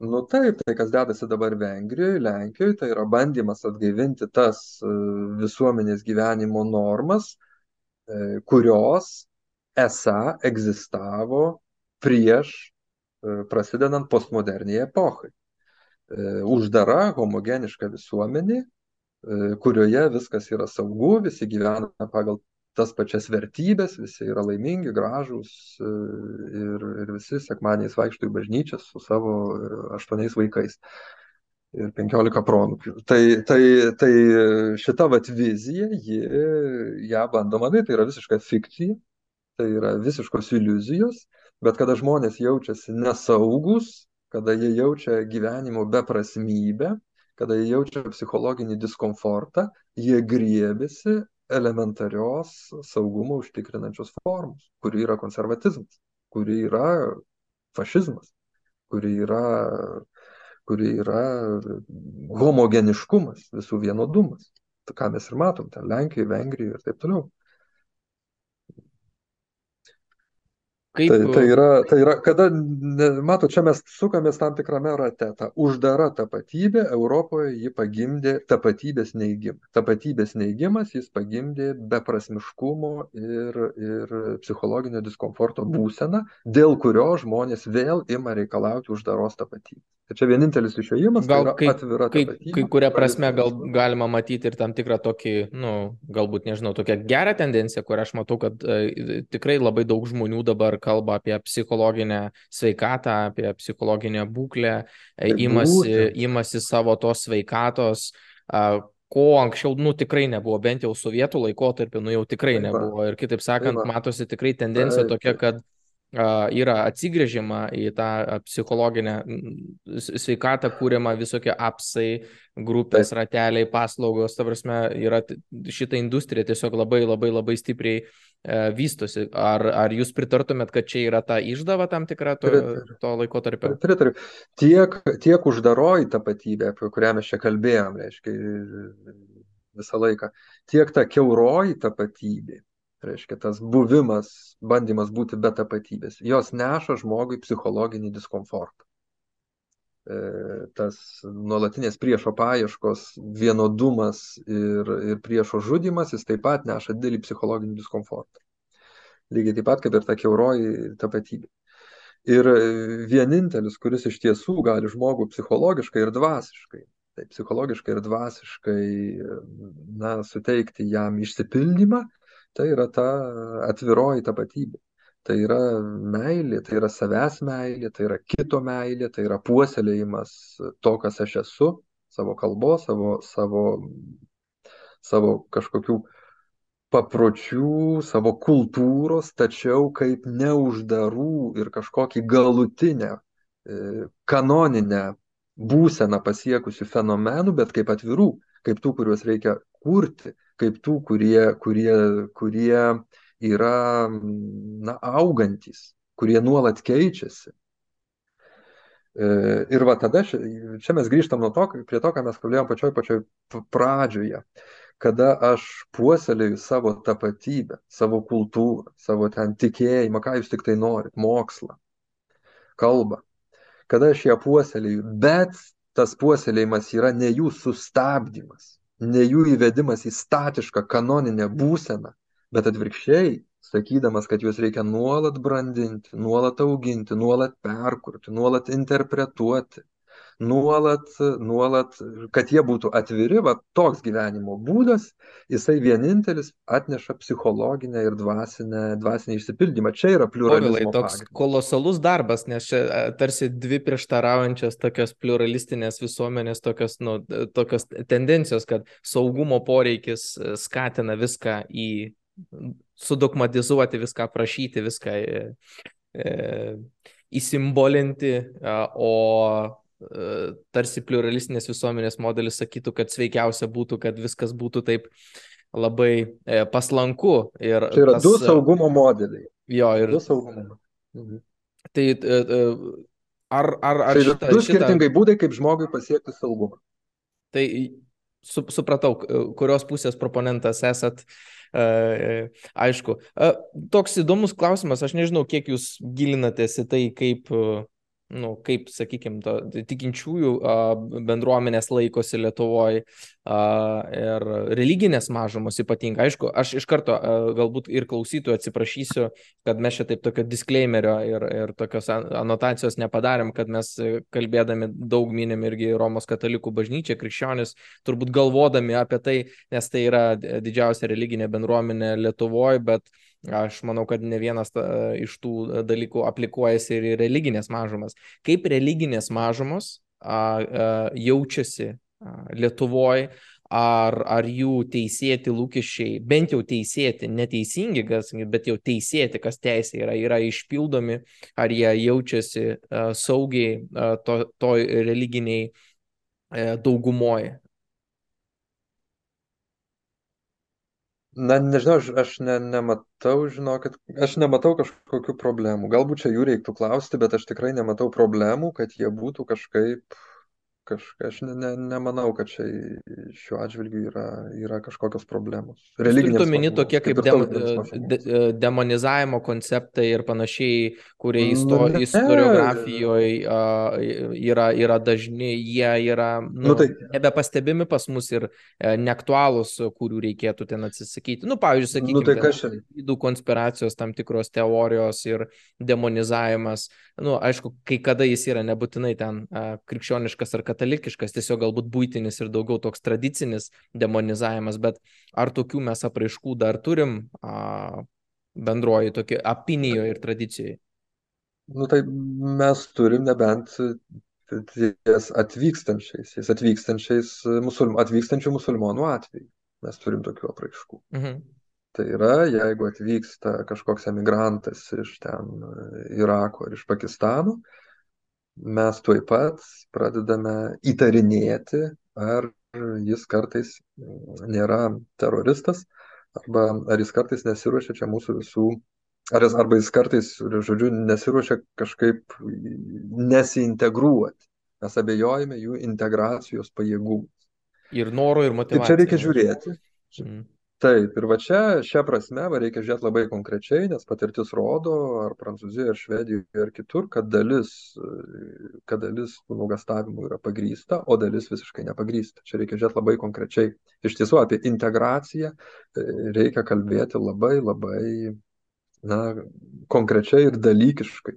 B: Nu taip, tai kas dedasi dabar Vengrijoje, Lenkijoje, tai yra bandymas atgaivinti tas e, visuomenės gyvenimo normas, e, kurios esą egzistavo prieš e, prasidedant postmoderniai epochai. uždara, homogeniška visuomenė, kurioje viskas yra saugu, visi gyvena pagal tas pačias vertybės, visi yra laimingi, gražūs ir, ir visi sekmaniais vaikšto į bažnyčią su savo aštuoniais vaikais ir penkiolika proanūkių. Tai, tai, tai šita vat vizija, ji, ją bandoma, tai yra visiška fikcija, tai yra visiškos iliuzijos, bet kada žmonės jaučiasi nesaugus, kada jie jaučia gyvenimo beprasmybę, kada jie jaučia psichologinį diskomfortą, jie griebėsi elementarios saugumą užtikrinančios formos, kuri yra konservatizmas, kuri yra fašizmas, kuri yra, kuri yra homogeniškumas, visų vienodumas. Ką mes ir matom, ten Lenkijoje, Vengrijoje ir taip toliau. Kaip... Tai, tai, yra, tai yra, kada, mato, čia mes sukamės tam tikrame rate. Ta uždara tapatybė Europoje ji pagimdė tapatybės neigimą. Tapatybės neigimas jis pagimdė beprasmiškumo ir, ir psichologinio diskomforto būseną, dėl kurio žmonės vėl ima reikalauti uždaros tapatybės. Tai čia vienintelis išėjimas,
A: gal
B: tai
A: kai,
B: atvira
A: kai,
B: tapatybė.
A: kai kuria prasme gal galima matyti ir tam tikrą tokį, nu, galbūt, nežinau, tokią gerą tendenciją, kur aš matau, kad e, tikrai labai daug žmonių dabar kalba apie psichologinę sveikatą, apie psichologinę būklę, e, imasi, imasi savo tos sveikatos, ko anksčiau, nu, tikrai nebuvo, bent jau sovietų laikotarpiu, nu, jau tikrai
B: Taip,
A: nebuvo. Ir kitaip sakant,
B: Taip,
A: matosi tikrai tendencija tokia, kad yra atsigrėžima į tą psichologinę sveikatą, kūriama visokie apsai, grupės,
B: Taip.
A: rateliai, paslaugos, ta prasme, yra šita industrija tiesiog labai labai labai stipriai vystosi. Ar, ar jūs pritartumėt, kad čia yra ta išdava tam tikra to, to laiko tarpio?
B: Pritariu. Tiek, tiek uždaroji tapatybė, apie kurią mes čia kalbėjom, reiškia, visą laiką, tiek ta keuroji tapatybė, reiškia tas buvimas, bandymas būti be tapatybės, jos neša žmogui psichologinį diskomfortą. E, tas nuolatinės priešo paieškos, vienodumas ir, ir priešo žudimas, jis taip pat neša didelį psichologinį diskomfortą. Lygiai taip pat kaip ir ta keuroji tapatybė. Ir vienintelis, kuris iš tiesų gali žmogų psichologiškai ir dvasiškai, tai psichologiškai ir dvasiškai, na, suteikti jam išsipildymą, tai yra ta atviroji tapatybė. Tai yra meilė, tai yra savęs meilė, tai yra kito meilė, tai yra puoselėjimas to, kas aš esu, savo kalbos, savo, savo, savo kažkokių papročių, savo kultūros, tačiau kaip neuždarų ir kažkokį galutinę, e, kanoninę būseną pasiekusių fenomenų, bet kaip atvirų, kaip tų, kuriuos reikia kurti, kaip tų, kurie, kurie, kurie yra na, augantis, kurie nuolat keičiasi. E, ir va tada čia mes grįžtam to, prie to, ką mes kalbėjome pačioj pačioj pradžioje, kada aš puoselėjau savo tapatybę, savo kultūrą, savo ten tikėjimą, ką jūs tik tai norit, mokslą, kalbą, kada aš ją puoselėjau, bet tas puoselėjimas yra ne jų sustabdymas, ne jų įvedimas į statišką kanoninę būseną, bet atvirkščiai, sakydamas, kad juos reikia nuolat brandinti, nuolat auginti, nuolat perkurti, nuolat interpretuoti, nuolat, nuolat, kad jie būtų atviri, va toks gyvenimo būdas, jisai vienintelis atneša psichologinę ir dvasinę, dvasinį išsipildymą. Čia yra pluralizmo.
A: Povilai, toks
B: pagrindas.
A: kolosalus darbas, nes čia tarsi dvi prieštaraujančios tokios pluralistinės visuomenės, tokios, nu, tokios tendencijos, kad saugumo poreikis e, skatina viską į sudogmatizuoti, viską aprašyti, viską e, e, įsimbolinti, o tarsi pluralistinės visuomenės modelis sakytų, kad sveikiausia būtų, kad viskas būtų taip labai e, paslanku. Ir
B: Čia yra
A: tas,
B: du saugumo modeliai.
A: Jo, ir
B: Du saugumo. Mhm.
A: tai e, e, ar, ar, ar
B: Tai
A: šitą,
B: du skirtingai būdai, kaip žmogui pasiekti saugumą.
A: tai su, supratau, kurios pusės proponentas esat. Uh, aišku, uh, toks įdomus klausimas, aš nežinau, kiek jūs gilinatės į tai, kaip nu, kaip, sakykime, tikinčiųjų bendruomenės laikosi Lietuvoje ir religinės mažumos ypatingai. Aišku, aš iš karto galbūt ir klausytojų atsiprašysiu, kad mes čia taip tokio disclaimerio ir, ir tokios anotacijos nepadarėm, kad mes kalbėdami daug minim irgi Romos katalikų bažnyčią, krikščionis, turbūt galvodami apie tai, nes tai yra didžiausia religinė bendruomenė Lietuvoje, bet Aš manau, kad ne vienas ta, iš tų dalykų aplikuojasi ir į religinės mažumas. Kaip religinės mažumos a, a, jaučiasi Lietuvoje, ar, ar jų teisėti lūkesčiai, bent jau teisėti, neteisingi, bet jau teisėti, kas teisė yra, yra išpildomi, ar jie jaučiasi uh, saugiai uh, to, toj religiniai uh, daugumoje.
B: Na, nežinau, aš, aš ne, nematau, žinokit, aš nematau kažkokių problemų. Galbūt čia jų reiktų klausti, bet aš tikrai nematau problemų, kad jie būtų kažkaip kažką aš ne, ne, nemanau, kad čia šiuo atžvilgiu yra, yra kažkokios problemos.
A: Religinės omeny tokie kaip, kaip dem, de, e, demonizavimo konceptai ir panašiai, kurie isto, nu, istoriografijoje uh, yra, yra dažni, jie yra nu, nu, tai, nebepastebimi pas mus ir uh, neaktualūs, kurių reikėtų ten atsisakyti. Nu, pavyzdžiui, sakykime, nu, tai žydų konspiracijos tam tikros teorijos ir demonizavimas. Nu, aišku, kai kada jis yra nebūtinai ten krikščioniškas ar katalikiškas katalikiškas, tiesiog galbūt būtinis ir daugiau toks tradicinis demonizavimas, bet ar tokių mes apraiškų dar turim a, bendroji tokia opinijoje ir tradicijoje?
B: Nu tai mes turim nebent ties atvykstančiais, ties atvykstančiais musulm, atvykstančių musulmonų atveju. Mes turim tokių apraiškų. Mhm. Tai yra, jeigu atvyksta kažkoks emigrantas iš ten Irako ar iš Pakistano, mes tuoj pat pradedame įtarinėti, ar jis kartais nėra teroristas, arba ar jis kartais nesiruošia čia mūsų visų, ar jis, arba jis kartais, žodžiu, nesiruošia kažkaip nesiintegruoti. Mes abejojame jų integracijos pajėgumų.
A: Ir noro, ir motyvacijos.
B: Tai čia reikia žiūrėti. Mm taip ir va čia šia prasme va reikia žiūrėt labai konkrečiai nes patirtis rodo ar prancūzijoj ar švedijoj ar kitur kad dalis kad dalis tų nuogąstavimų yra pagrįsta o dalis visiškai nepagrįsta. Čia reikia žiūrėt labai konkrečiai. Iš tiesų apie integraciją e, reikia kalbėti labai labai na konkrečiai ir dalykiškai.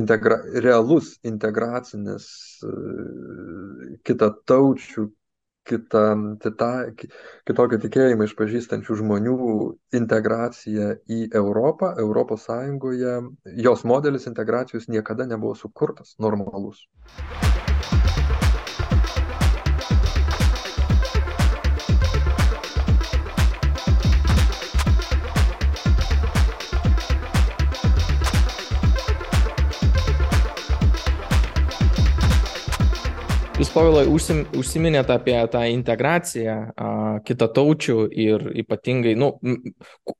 B: Integra realus integracinis e, kitataučių kitą, kita, kitokio tikėjimą išpažįstančių žmonių integracija į Europą, Europos Sąjungoje, jos modelis integracijos niekada nebuvo sukurtas normalus.
A: Povilai, užsim, užsiminėte apie tą integraciją kitataučių ir ypatingai, nu,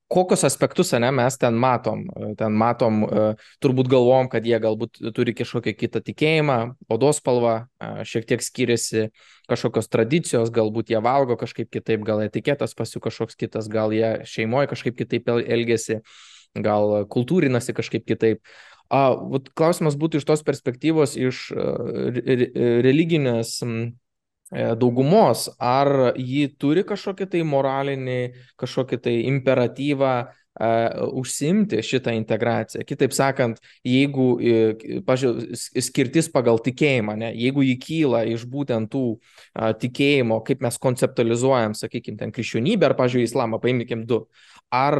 A: kokius aspektus, ne, mes ten matom. Ten matom, turbūt galvom, kad jie galbūt turi kažkokią kitą tikėjimą, odos spalva šiek tiek skiriasi, kažkokios tradicijos, galbūt jie valgo kažkaip kitaip, gal etiketas pas jų kažkoks kitas, gal jie šeimoje kažkaip kitaip elgesi, gal kultūrinasi kažkaip kitaip. A, vat, klausimas būtų iš tos perspektyvos, iš religinės e, daugumos, ar ji turi kažkokį tai moralinį, kažkokį tai imperatyvą užsimti šitą integraciją. Kitaip sakant, jeigu, pažiūrėjau, skirtis pagal tikėjimą, ne, jeigu jį kyla iš būtent tų tikėjimo, kaip mes konceptualizuojam, sakykime, ten krikščionybę ar, pažiūrėjau, islamą, paimkim du ar,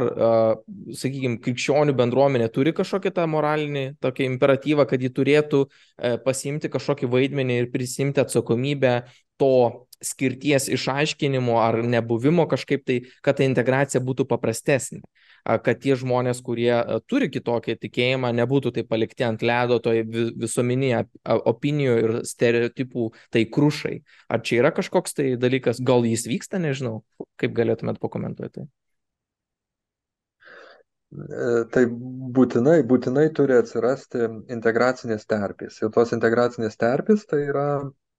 A: sakykime, krikščionių bendruomenė turi kažkokį tą moralinį tokį imperatyvą, kad ji turėtų e, pasimti kažkokį vaidmenį ir prisimti atsakomybę to skirties išaiškinimo ar nebuvimo kažkaip tai, kad ta integracija būtų paprastesnė kad tie žmonės, kurie turi kitokį tikėjimą, nebūtų tai palikti ant ledo toje visuomenėje opinijų ir stereotipų tai krušai. Ar čia yra kažkoks tai dalykas, gal jis vyksta, nežinau, kaip galėtumėt pakomentuoti. Tai?
B: E, tai būtinai, būtinai turi atsirasti integracinės terpės. Ir tos integracinės terpės tai yra,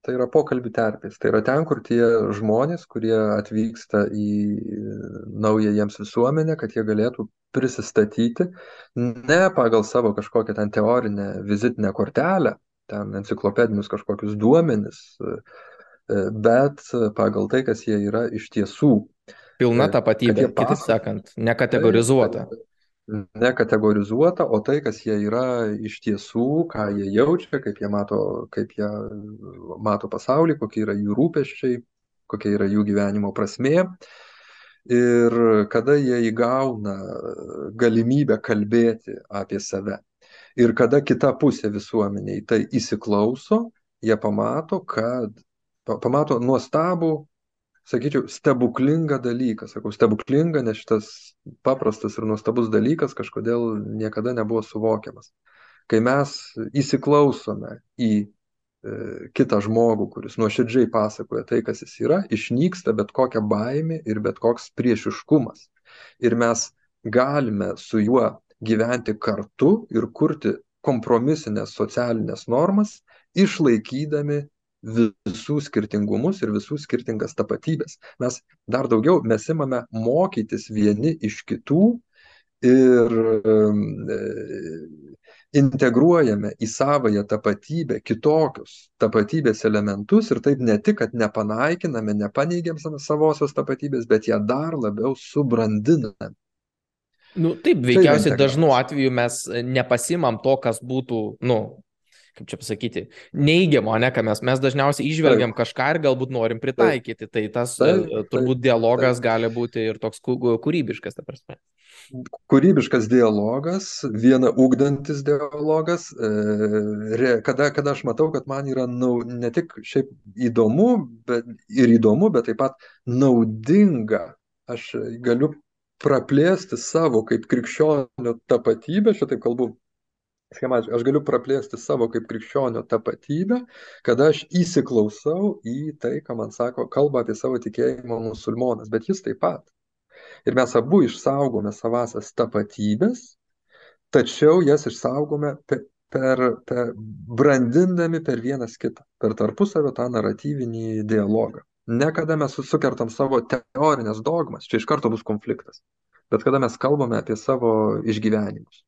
B: tai yra pokalbių terpės. Tai yra ten, kur tie žmonės, kurie atvyksta į naują jiems visuomenę, kad jie galėtų prisistatyti ne pagal savo kažkokią ten teorinę vizitinę kortelę, ten enciklopedinius kažkokius duomenis, bet pagal tai, kas jie yra iš tiesų.
A: Pilna tapatybė, kitaip sakant, nekategorizuota.
B: Taip, nekategorizuota, o tai, kas jie yra iš tiesų, ką jie jaučia, kaip jie mato, kaip jie mato pasaulį, kokie yra jų rūpeščiai, kokia yra jų gyvenimo prasmė. Ir kada jie įgauna galimybę kalbėti apie save. Ir kada kita pusė visuomeniai tai įsiklauso, jie pamato, kad pamato nuostabų sakyčiau, stebuklingą dalyką. Sakau, stebuklingą, nes šitas paprastas ir nuostabus dalykas kažkodėl niekada nebuvo suvokiamas. Kai mes įsiklausome į e, kitą žmogų, kuris nuoširdžiai pasakoja tai, kas jis yra, išnyksta bet kokia baimė ir bet koks priešiškumas. Ir mes galime su juo gyventi kartu ir kurti kompromisinės socialinės normas, išlaikydami visų skirtingumus ir visų skirtingas tapatybes. Mes dar daugiau, mes imame mokytis vieni iš kitų ir e, integruojame į savąją tapatybę kitokius tapatybės elementus ir taip ne tik, kad nepanaikiname, nepaneigiam savosios tapatybės, bet ją dar labiau subrandiname.
A: Nu, taip, veikiausiai dažnu atveju mes nepasimam to, kas būtų, nu, kaip čia pasakyti, neigiamo, ne, ką mes, mes dažniausiai išvelgiam taip. kažką ir galbūt norim pritaikyti. Tai tas taip, e, turbūt taip, dialogas taip. gali būti ir toks kūrybiškas, ta prasme.
B: Kūrybiškas dialogas, viena ugdantis dialogas, e, kada, kada aš matau, kad man yra nau, ne tik šiaip įdomu, bet ir įdomu, bet taip pat naudinga. Aš galiu praplėsti savo kaip krikščionio tapatybę, šitaip kalbu schematiškai, aš galiu praplėsti savo kaip krikščionio tapatybę, kada aš įsiklausau į tai, ką man sako, kalba apie savo tikėjimo musulmonas, bet jis taip pat. Ir mes abu išsaugome savasias tapatybės, tačiau jas išsaugome per, per brandindami per vienas kitą, per tarpusavio tą naratyvinį dialogą. Ne kada mes sukertam savo teorinės dogmas, čia iš karto bus konfliktas, bet kada mes kalbame apie savo išgyvenimus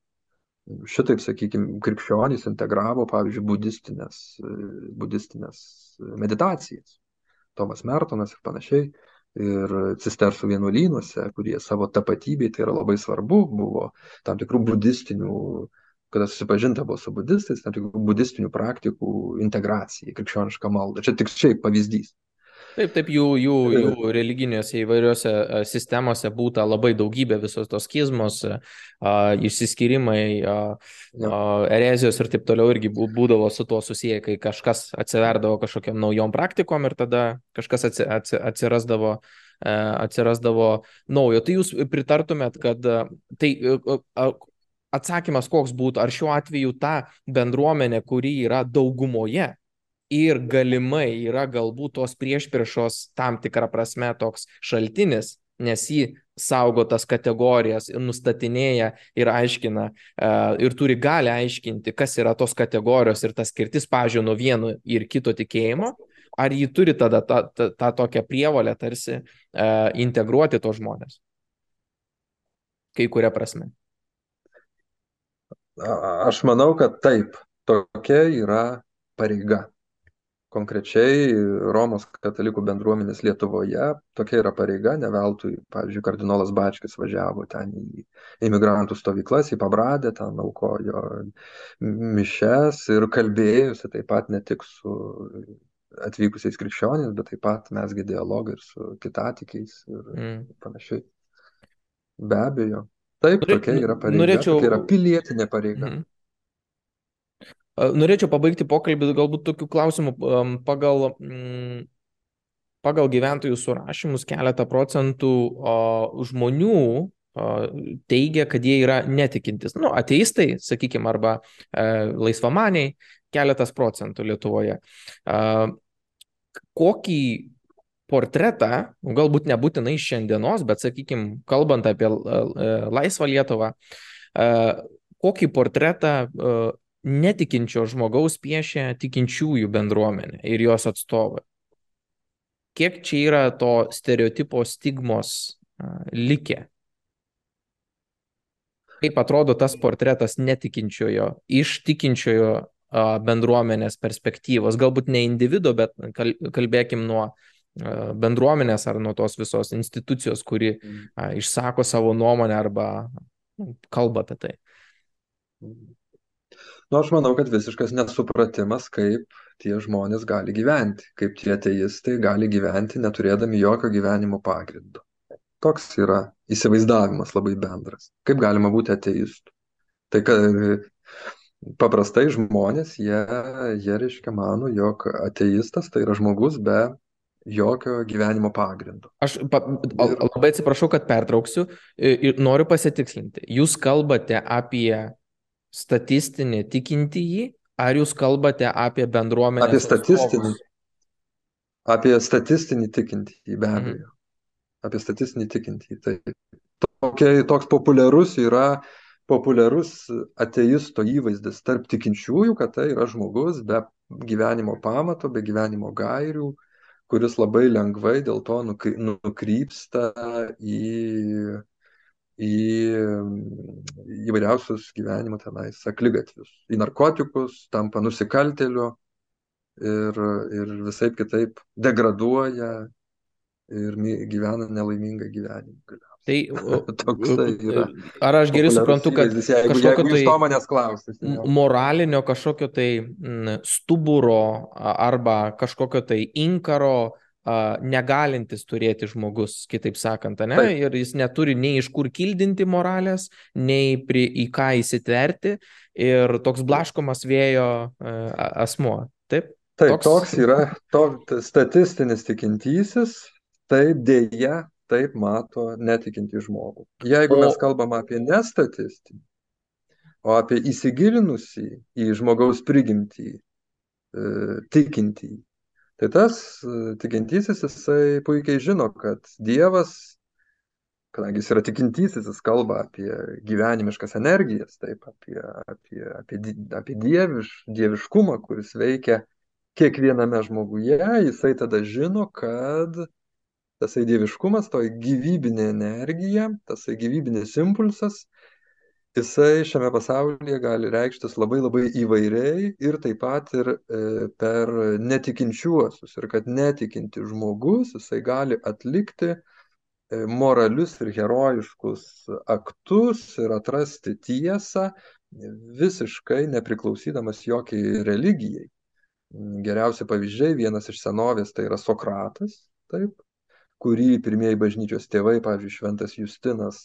B: šitaip sakykim krikščionys integravo pavyzdžiui budistines budistines meditacijas. Tomas mertonas ir panašiai. Ir cistersų vienuolynuose kurie savo tapatybei tai yra labai svarbu buvo tam tikrų budistinių kada susipažinta buvo su budistais tam tikrų budistinių praktikų integracija į krikščionišką maldą. Čia tik šiaip pavyzdys
A: Taip, taip, jų, jų, jų religinėse įvairiose sistemose būta labai daugybė visos tos skizmos, išsiskyrimai, erezijos ir taip toliau irgi būdavo su tuo susiję, kai kažkas atsiverdavo kažkokiam naujom praktikom ir tada kažkas atsirasdavo atsirasdavo naujo. Tai jūs pritartumėt, kad tai atsakymas koks būtų, ar šiuo atveju ta bendruomenė, kuri yra daugumoje, ir galimai yra galbūt tos priešpriešos tam tikrą prasme toks šaltinis, nes jį saugo tas kategorijas ir nustatinėja ir aiškina uh, ir turi gali aiškinti, kas yra tos kategorijos ir tas skirtis, pažiūrėjau, nuo vieno ir kito tikėjimo, ar jį turi tada tą, tą, tą tokią prievalę tarsi uh, integruoti tos žmonės. Kai kuria prasme.
B: Aš manau, kad taip, tokia yra pareiga konkrečiai Romos katalikų bendruomenės Lietuvoje tokia yra pareiga, ne veltui, pavyzdžiui, kardinolas Bačkis važiavo ten į imigrantų stovyklas, į Pabradę, ten aukojo mišes ir kalbėjusi taip pat ne tik su atvykusiais krikščionys, bet taip pat mesgi dialogą ir su kitatikiais ir mm. panašiai. Be abejo. Taip, tokia yra pareiga. Norėčiau... Tokia yra pilietinė pareiga. Mm.
A: Norėčiau pabaigti pokalbį galbūt tokių klausimų pagal, mm, pagal gyventojų surašymus keletą procentų žmonių teigia, kad jie yra netikintis. Nu, ateistai, sakykime, arba e, laisvamaniai, keletas procentų Lietuvoje. Kokį portretą, galbūt nebūtinai šiandienos, bet, sakykime, kalbant apie laisvą Lietuvą, kokį portretą netikinčio žmogaus piešia tikinčiųjų bendruomenė ir jos atstovai. Kiek čia yra to stereotipo stigmos likę? Kaip atrodo tas portretas netikinčiojo, iš tikinčiojo bendruomenės perspektyvos, galbūt ne individo, bet kalbėkim nuo bendruomenės ar nuo tos visos institucijos, kuri mm. išsako savo nuomonę arba kalba apie tai.
B: Nu, aš manau, kad visiškas nesupratimas, kaip tie žmonės gali gyventi, kaip tie ateistai gali gyventi neturėdami jokio gyvenimo pagrindo. Toks yra įsivaizdavimas labai bendras. Kaip galima būti ateistu? Tai kad paprastai žmonės, jie, jie reiškia mano, jog ateistas tai yra žmogus be jokio gyvenimo pagrindo.
A: Aš pa, labai atsiprašau, kad pertrauksiu ir noriu pasitikslinti. Jūs kalbate apie statistinį tikintįjį, ar jūs kalbate apie bendruomenę?
B: Apie statistinį. Atstovus? Apie statistinį tikintįjį, be mhm. abejo. Mhm. Apie statistinį tikintįjį. Tai tokia, toks populiarus yra populiarus ateisto įvaizdis tarp tikinčiųjų, kad tai yra žmogus be gyvenimo pamato, be gyvenimo gairių, kuris labai lengvai dėl to nukrypsta į, į įvairiausius gyvenimo tenais aklygatvius, į narkotikus, tampa nusikalteliu ir, ir visai kitaip degraduoja ir gyvena nelaimingą gyvenimą.
A: Tai yra. Ar aš gerai suprantu, kad
B: jeigu, kažkokio jeigu tai manęs klausys,
A: tai moralinio kažkokio tai stuburo arba kažkokio tai inkaro negalintis turėti žmogus, kitaip sakant, ne? Taip. Ir jis neturi nei iš kur kildinti moralės, nei pri, į ką įsitverti. Ir toks blaškomas vėjo asmuo. Taip?
B: Taip, toks, toks yra to, statistinis tikintysis, taip dėja taip mato netikintį žmogų. Jeigu o... mes kalbam apie nestatistinį, o apie įsigilinusį į žmogaus prigimtį, e, tikintį, tai tas e, tikintysis jisai puikiai žino, kad Dievas, kadangi jis yra tikintysis, jis kalba apie gyvenimiškas energijas, taip, apie, apie, apie, apie dieviš, dieviškumą, kuris veikia kiekviename žmoguje, jisai tada žino, kad tasai dieviškumas, toji gyvybinė energija, tasai gyvybinis impulsas, jisai šiame pasaulyje gali reikštis labai labai įvairiai ir taip pat ir e, per netikinčiuosius. Ir kad netikinti žmogus, jisai gali atlikti e, moralius ir herojiškus aktus ir atrasti tiesą visiškai nepriklausydamas jokiai religijai. Geriausi pavyzdžiai, vienas iš senovės tai yra Sokratas, taip, kurį pirmieji bažnyčios tėvai, pavyzdžiui, šventas Justinas,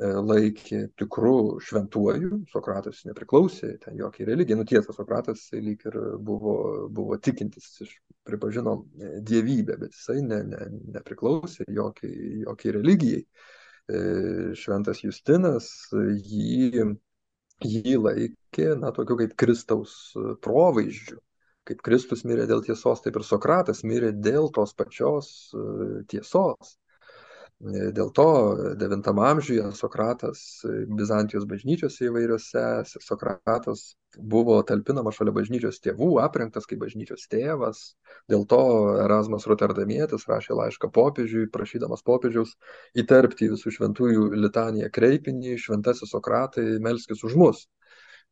B: laikė tikrų šventuoju, Sokratas nepriklausė ten jokiai religijai, nu tiesa, Sokratas lyg ir buvo, buvo tikintis, pripažino e, dievybę, bet jisai ne, ne, nepriklausė jokiai, jokiai religijai. E, šventas Justinas jį, jį laikė, na, tokiu kaip Kristaus provaizdžiu kaip Kristus mirė dėl tiesos, taip ir Sokratas mirė dėl tos pačios e, tiesos. E, dėl to IX amžiuje Sokratas Bizantijos bažnyčiose įvairiose, Sokratas buvo talpinamas šalia bažnyčios tėvų, aprengtas kaip bažnyčios tėvas. Dėl to Erasmas Rotterdamietis rašė laišką popiežiui, prašydamas popiežiaus įterpti visų šventųjų litaniją kreipinį, šventasis Sokratai, melskis už mus.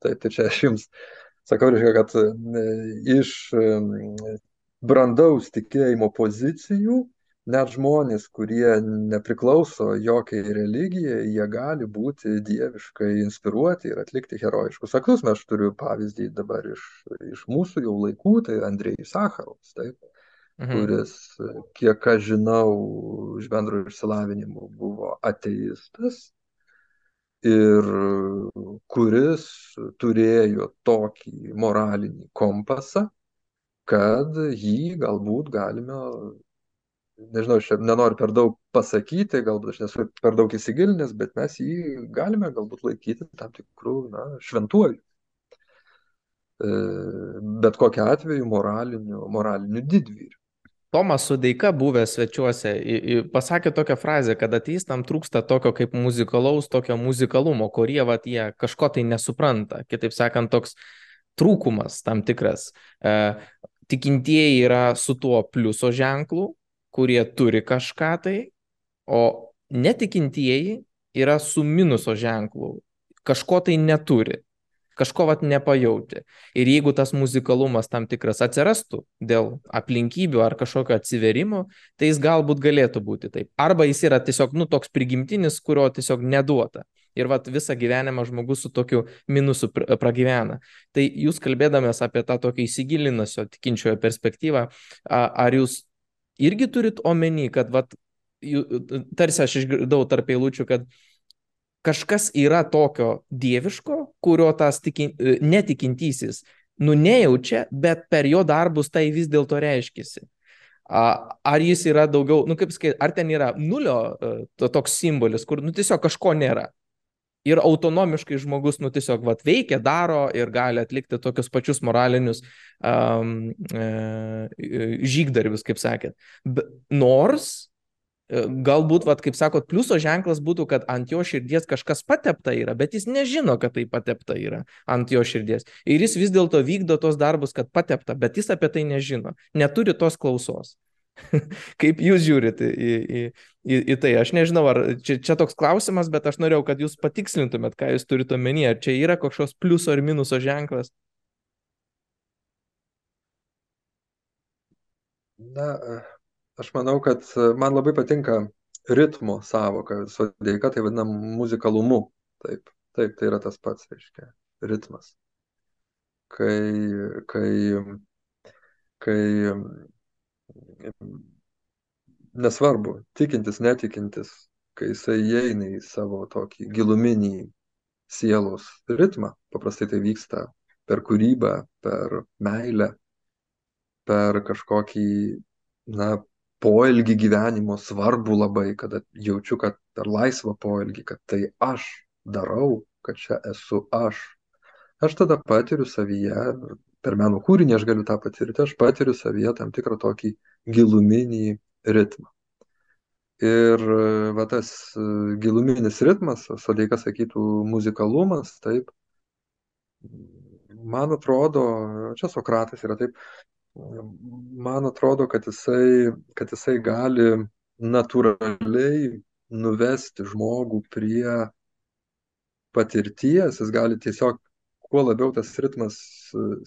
B: Tai, tai čia aš jums Sakau, reiškia, kad e, iš e, brandaus tikėjimo pozicijų net žmonės, kurie nepriklauso jokiai religijai, jie gali būti dieviškai inspiruoti ir atlikti herojiškus aktus. Aš turiu pavyzdį dabar iš, iš mūsų jau laikų, tai Andrėjus Sakharovas, taip, mhm. kuris, kiek aš žinau, iš bendro išsilavinimo buvo ateistas, ir kuris turėjo tokį moralinį kompasą, kad jį galbūt galime, nežinau, aš nenoriu per daug pasakyti, galbūt aš nesu per daug įsigilinęs, bet mes jį galime galbūt laikyti tam tikrų na, šventuoju. E, bet kokiu atveju moraliniu, moraliniu didvyriu.
A: Tomas Sudeika, buvęs svečiuose, pasakė tokią frazę, kad ateistam trūksta tokio kaip muzikalaus, tokio muzikalumo, kurie vat jie kažko tai nesupranta. Kitaip sakant, toks trūkumas tam tikras. E, tikintieji yra su tuo pliuso ženklu, kurie turi kažką tai, o netikintieji yra su minuso ženklu, kažko tai neturi kažko vat nepajauti. Ir jeigu tas muzikalumas tam tikras atsirastų dėl aplinkybių ar kažkokio atsiverimo, tai jis galbūt galėtų būti taip. Arba jis yra tiesiog, nu, toks prigimtinis, kurio tiesiog neduota. Ir vat visą gyvenimą žmogus su tokiu minusu pragyvena. Tai jūs kalbėdamas apie tą tokį įsigilinusio tikinčiojo perspektyvą, ar jūs irgi turit omeny, kad vat, tarsi aš išgirdau tarp eilučių, kad kažkas yra tokio dieviško, kurio tas tikin, netikintysis nu nejaučia, bet per jo darbus tai vis dėlto reiškisi. Ar jis yra daugiau, nu kaip sakyti, ar ten yra nulio e, to, toks simbolis, kur nu tiesiog kažko nėra. Ir autonomiškai žmogus, nu tiesiog vat, veikia, daro ir gali atlikti tokius pačius moralinius um, e, žygdarbius, kaip sakėt. Be, nors E, galbūt, vat, kaip sakot, pliuso ženklas būtų, kad ant jo širdies kažkas patepta yra, bet jis nežino, kad tai patepta yra ant jo širdies. Ir jis vis dėlto vykdo tos darbus, kad patepta, bet jis apie tai nežino, neturi tos klausos. Kaip jūs žiūrite į, į, į, į tai? Aš nežinau, ar čia, čia toks klausimas, bet aš norėjau, kad jūs patikslintumėt, ką jūs turite omenyje. Ar čia yra kažkoks pliuso ar minuso ženklas?
B: Na, Aš manau, kad man labai patinka ritmo savoka, sodeika tai vadinam muzikalumu. Taip, taip, tai yra tas pats, reiškia, ritmas. Kai, kai, kai nesvarbu, tikintis, netikintis, kai jisai įeina į savo tokį giluminį sielos ritmą, paprastai tai vyksta per kūrybą, per meilę, per kažkokį, na, poelgį gyvenimo svarbų labai, kada jaučiu, kad per laisvą poelgį, kad tai aš darau, kad čia esu aš. Aš tada patiriu savyje, per meno kūrinį aš galiu tą patirti, aš patiriu savyje tam tikrą tokį giluminį ritmą. Ir va tas giluminis ritmas, Sodeika sakytų muzikalumas, taip, man atrodo, čia Sokratas yra taip, man atrodo, kad jisai, kad jisai gali natūraliai nuvesti žmogų prie patirties, jis gali tiesiog, kuo labiau tas ritmas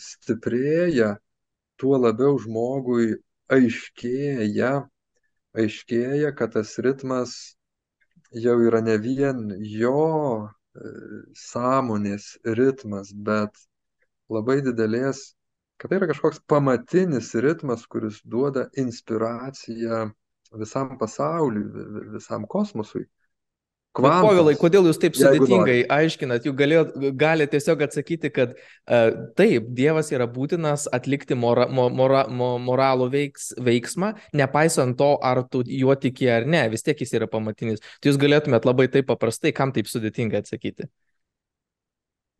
B: stiprėja, tuo labiau žmogui aiškėja, aiškėja, kad tas ritmas jau yra ne vien jo e, sąmonės ritmas, bet labai didelės kad tai yra kažkoks pamatinis ritmas, kuris duoda inspiraciją visam pasauliui, visam kosmosui.
A: Kvantas, Povilai, kodėl jūs taip sudėtingai aiškinat? Jūs galėjot, galite tiesiog atsakyti, kad uh, taip, Dievas yra būtinas atlikti mora, mora, moralų veiks, veiksmą, nepaisant to, ar tu juo tiki ar ne, vis tiek jis yra pamatinis. Tai jūs galėtumėt labai taip paprastai, kam taip sudėtingai atsakyti?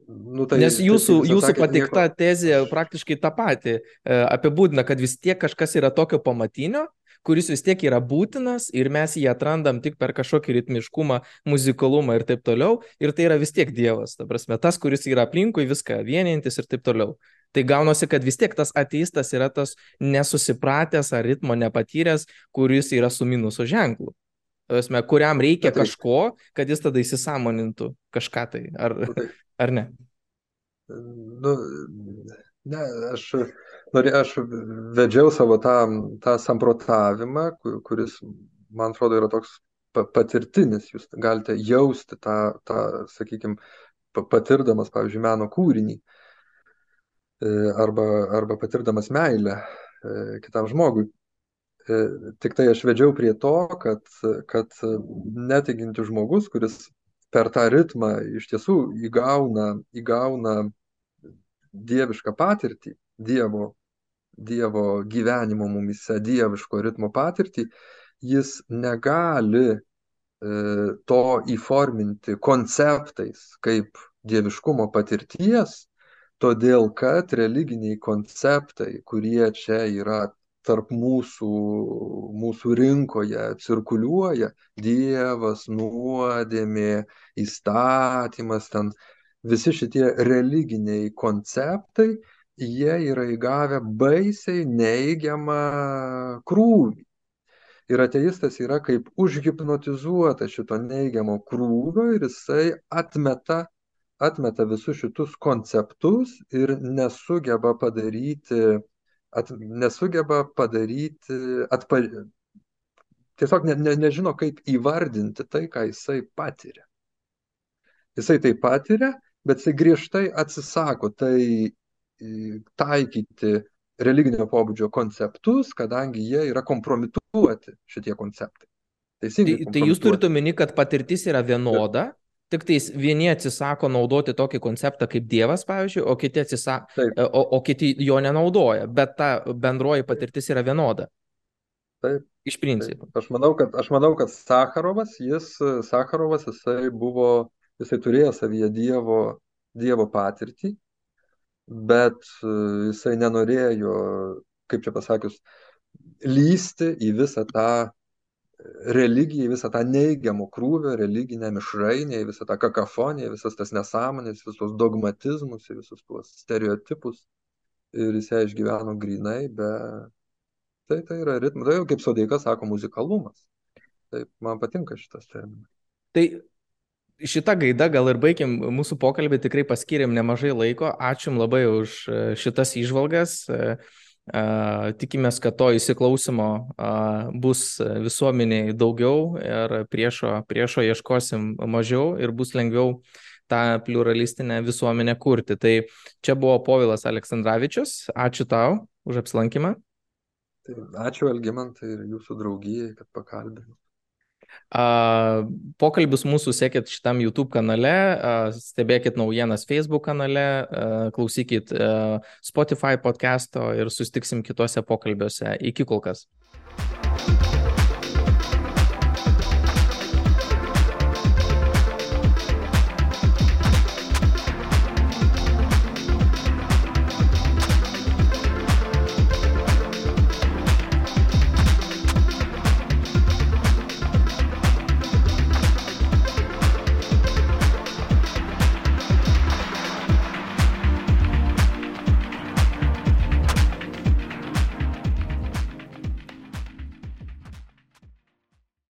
A: Nu, tai, Nes jūsų, tai, jūsų pateikta nieko... tezė praktiškai tą patį e, apibūdina, kad vis tiek kažkas yra tokio pamatinio, kuris vis tiek yra būtinas ir mes jį atrandam tik per kažkokį ritmiškumą, muzikalumą ir taip toliau. Ir tai yra vis tiek Dievas, ta prasme, tas, kuris yra aplinkui viską vienintis ir taip toliau. Tai gaunasi, kad vis tiek tas ateistas yra tas nesusipratęs ar ritmo nepatyręs, kuris yra su minuso ženklu. Tasme, kuriam reikia tai, kažko, kad jis tada įsisamonintų kažką tai. Ar, tai, ar ne?
B: Nu, ne, aš, norė, aš vedžiau savo tą, tą samprotavimą, kuris, man atrodo, yra toks patirtinis. Jūs galite jausti tą, tą sakykime, patirdamas, pavyzdžiui, meno kūrinį e, arba, arba patirdamas meilę e, kitam žmogui. E, tik tai aš vedžiau prie to, kad, kad netikintis žmogus, kuris per tą ritmą iš tiesų įgauna, įgauna dievišką patirtį, Dievo, dievo gyvenimo mumise, dieviško ritmo patirtį, jis negali e, to įforminti konceptais kaip dieviškumo patirties, todėl kad religiniai konceptai, kurie čia yra tarp mūsų, mūsų rinkoje cirkuliuoja Dievas, nuodėmė, įstatymas, ten visi šitie religiniai konceptai, jie yra įgavę baisiai neigiamą krūvį. Ir ateistas yra kaip užhipnotizuotas šito neigiamo krūvio ir jisai atmeta atmeta visus šitus konceptus ir nesugeba padaryti, at, nesugeba padaryti, atpa, tiesiog ne, ne, nežino, kaip įvardinti tai, ką jisai patiria. Jisai tai patiria, bet jisai griežtai atsisako tai taikyti religinio pobūdžio konceptus, kadangi jie yra kompromituoti šitie konceptai.
A: Teisingai. Tai, tai jūs turite omeny, kad patirtis yra vienoda, tik tais vieni atsisako naudoti tokį konceptą kaip Dievas, pavyzdžiui, o kiti, atsisako, o, o kiti jo nenaudoja, bet ta bendroji patirtis yra vienoda.
B: Taip.
A: Iš principo.
B: Taip. Aš manau, kad, aš manau, kad Sakarovas, jis, Sakarovas, jisai buvo, jisai turėjo savyje Dievo, dievo patirtį, bet jisai nenorėjo, kaip čia pasakius, lysti į visą tą religijai, visą tą neigiamą krūvę, religinę mišrainę, visą tą kakafoniją, visas tas nesąmonės, visus dogmatizmus, visus tuos stereotipus. Ir jis ją išgyveno grinai, bet tai, tai yra ritmas, tai jau kaip Sodeika sako, muzikalumas. Taip, man patinka šitas terminas.
A: Tai šitą gaidą gal ir baigiam mūsų pokalbį, tikrai paskiriam nemažai laiko. Ačiū Jums labai už e, šitas išvalgas. Tikimės, kad to įsiklausimo bus visuomeniai daugiau ir priešo, priešo ieškosim mažiau ir bus lengviau tą pluralistinę visuomenę kurti. Tai čia buvo Povilas Aleksandраvičius. Ačiū tau už apsilankymą.
B: Ačiū Elgimantai ir jūsų draugijai, kad pakalbėjau.
A: Pokalbius mūsų sekit šitam YouTube kanale, stebėkit naujienas Facebook kanale, klausykit Spotify podcast'o ir sustiksim kitose pokalbiuose. Iki kol kas.